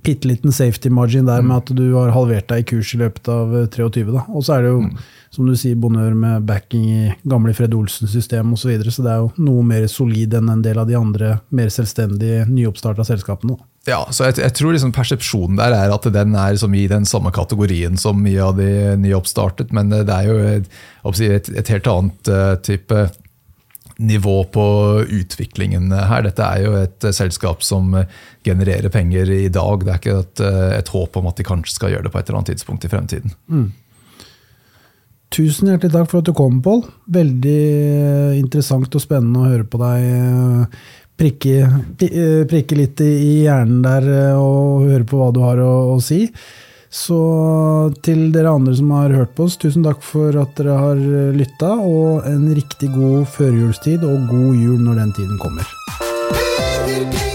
bitte liten safety margin der med at du har halvert deg i kurs i løpet av 23. Eh, da. Og så er det jo, mm. som du sier, bonør med backing i gamle Fred Olsen-system osv. Så, videre, så det er jo noe mer solid enn en del av de andre mer selvstendige, nyoppstarta selskapene. Da. Ja, så jeg, jeg tror liksom persepsjonen der er at den er i den samme kategorien som mye av de nyoppstartet, men det er jo et, et, helt annet uh, type nivå på utviklingen her. Dette er jo et selskap som genererer penger i dag. Det er ikke et, et håp om at de kanskje skal gjøre det på et eller annet tidspunkt i fremtiden. Mm. Tusen hjertelig takk for at du kom, Pål. Veldig interessant og spennende å høre på deg prikke, eh, prikke, litt i hjernen der eh, og høre på hva du har å, å, si. Så til dere andre som har hørt på oss, tusen takk for at dere har lytta, og en riktig god førjulstid og god jul når den tiden kommer.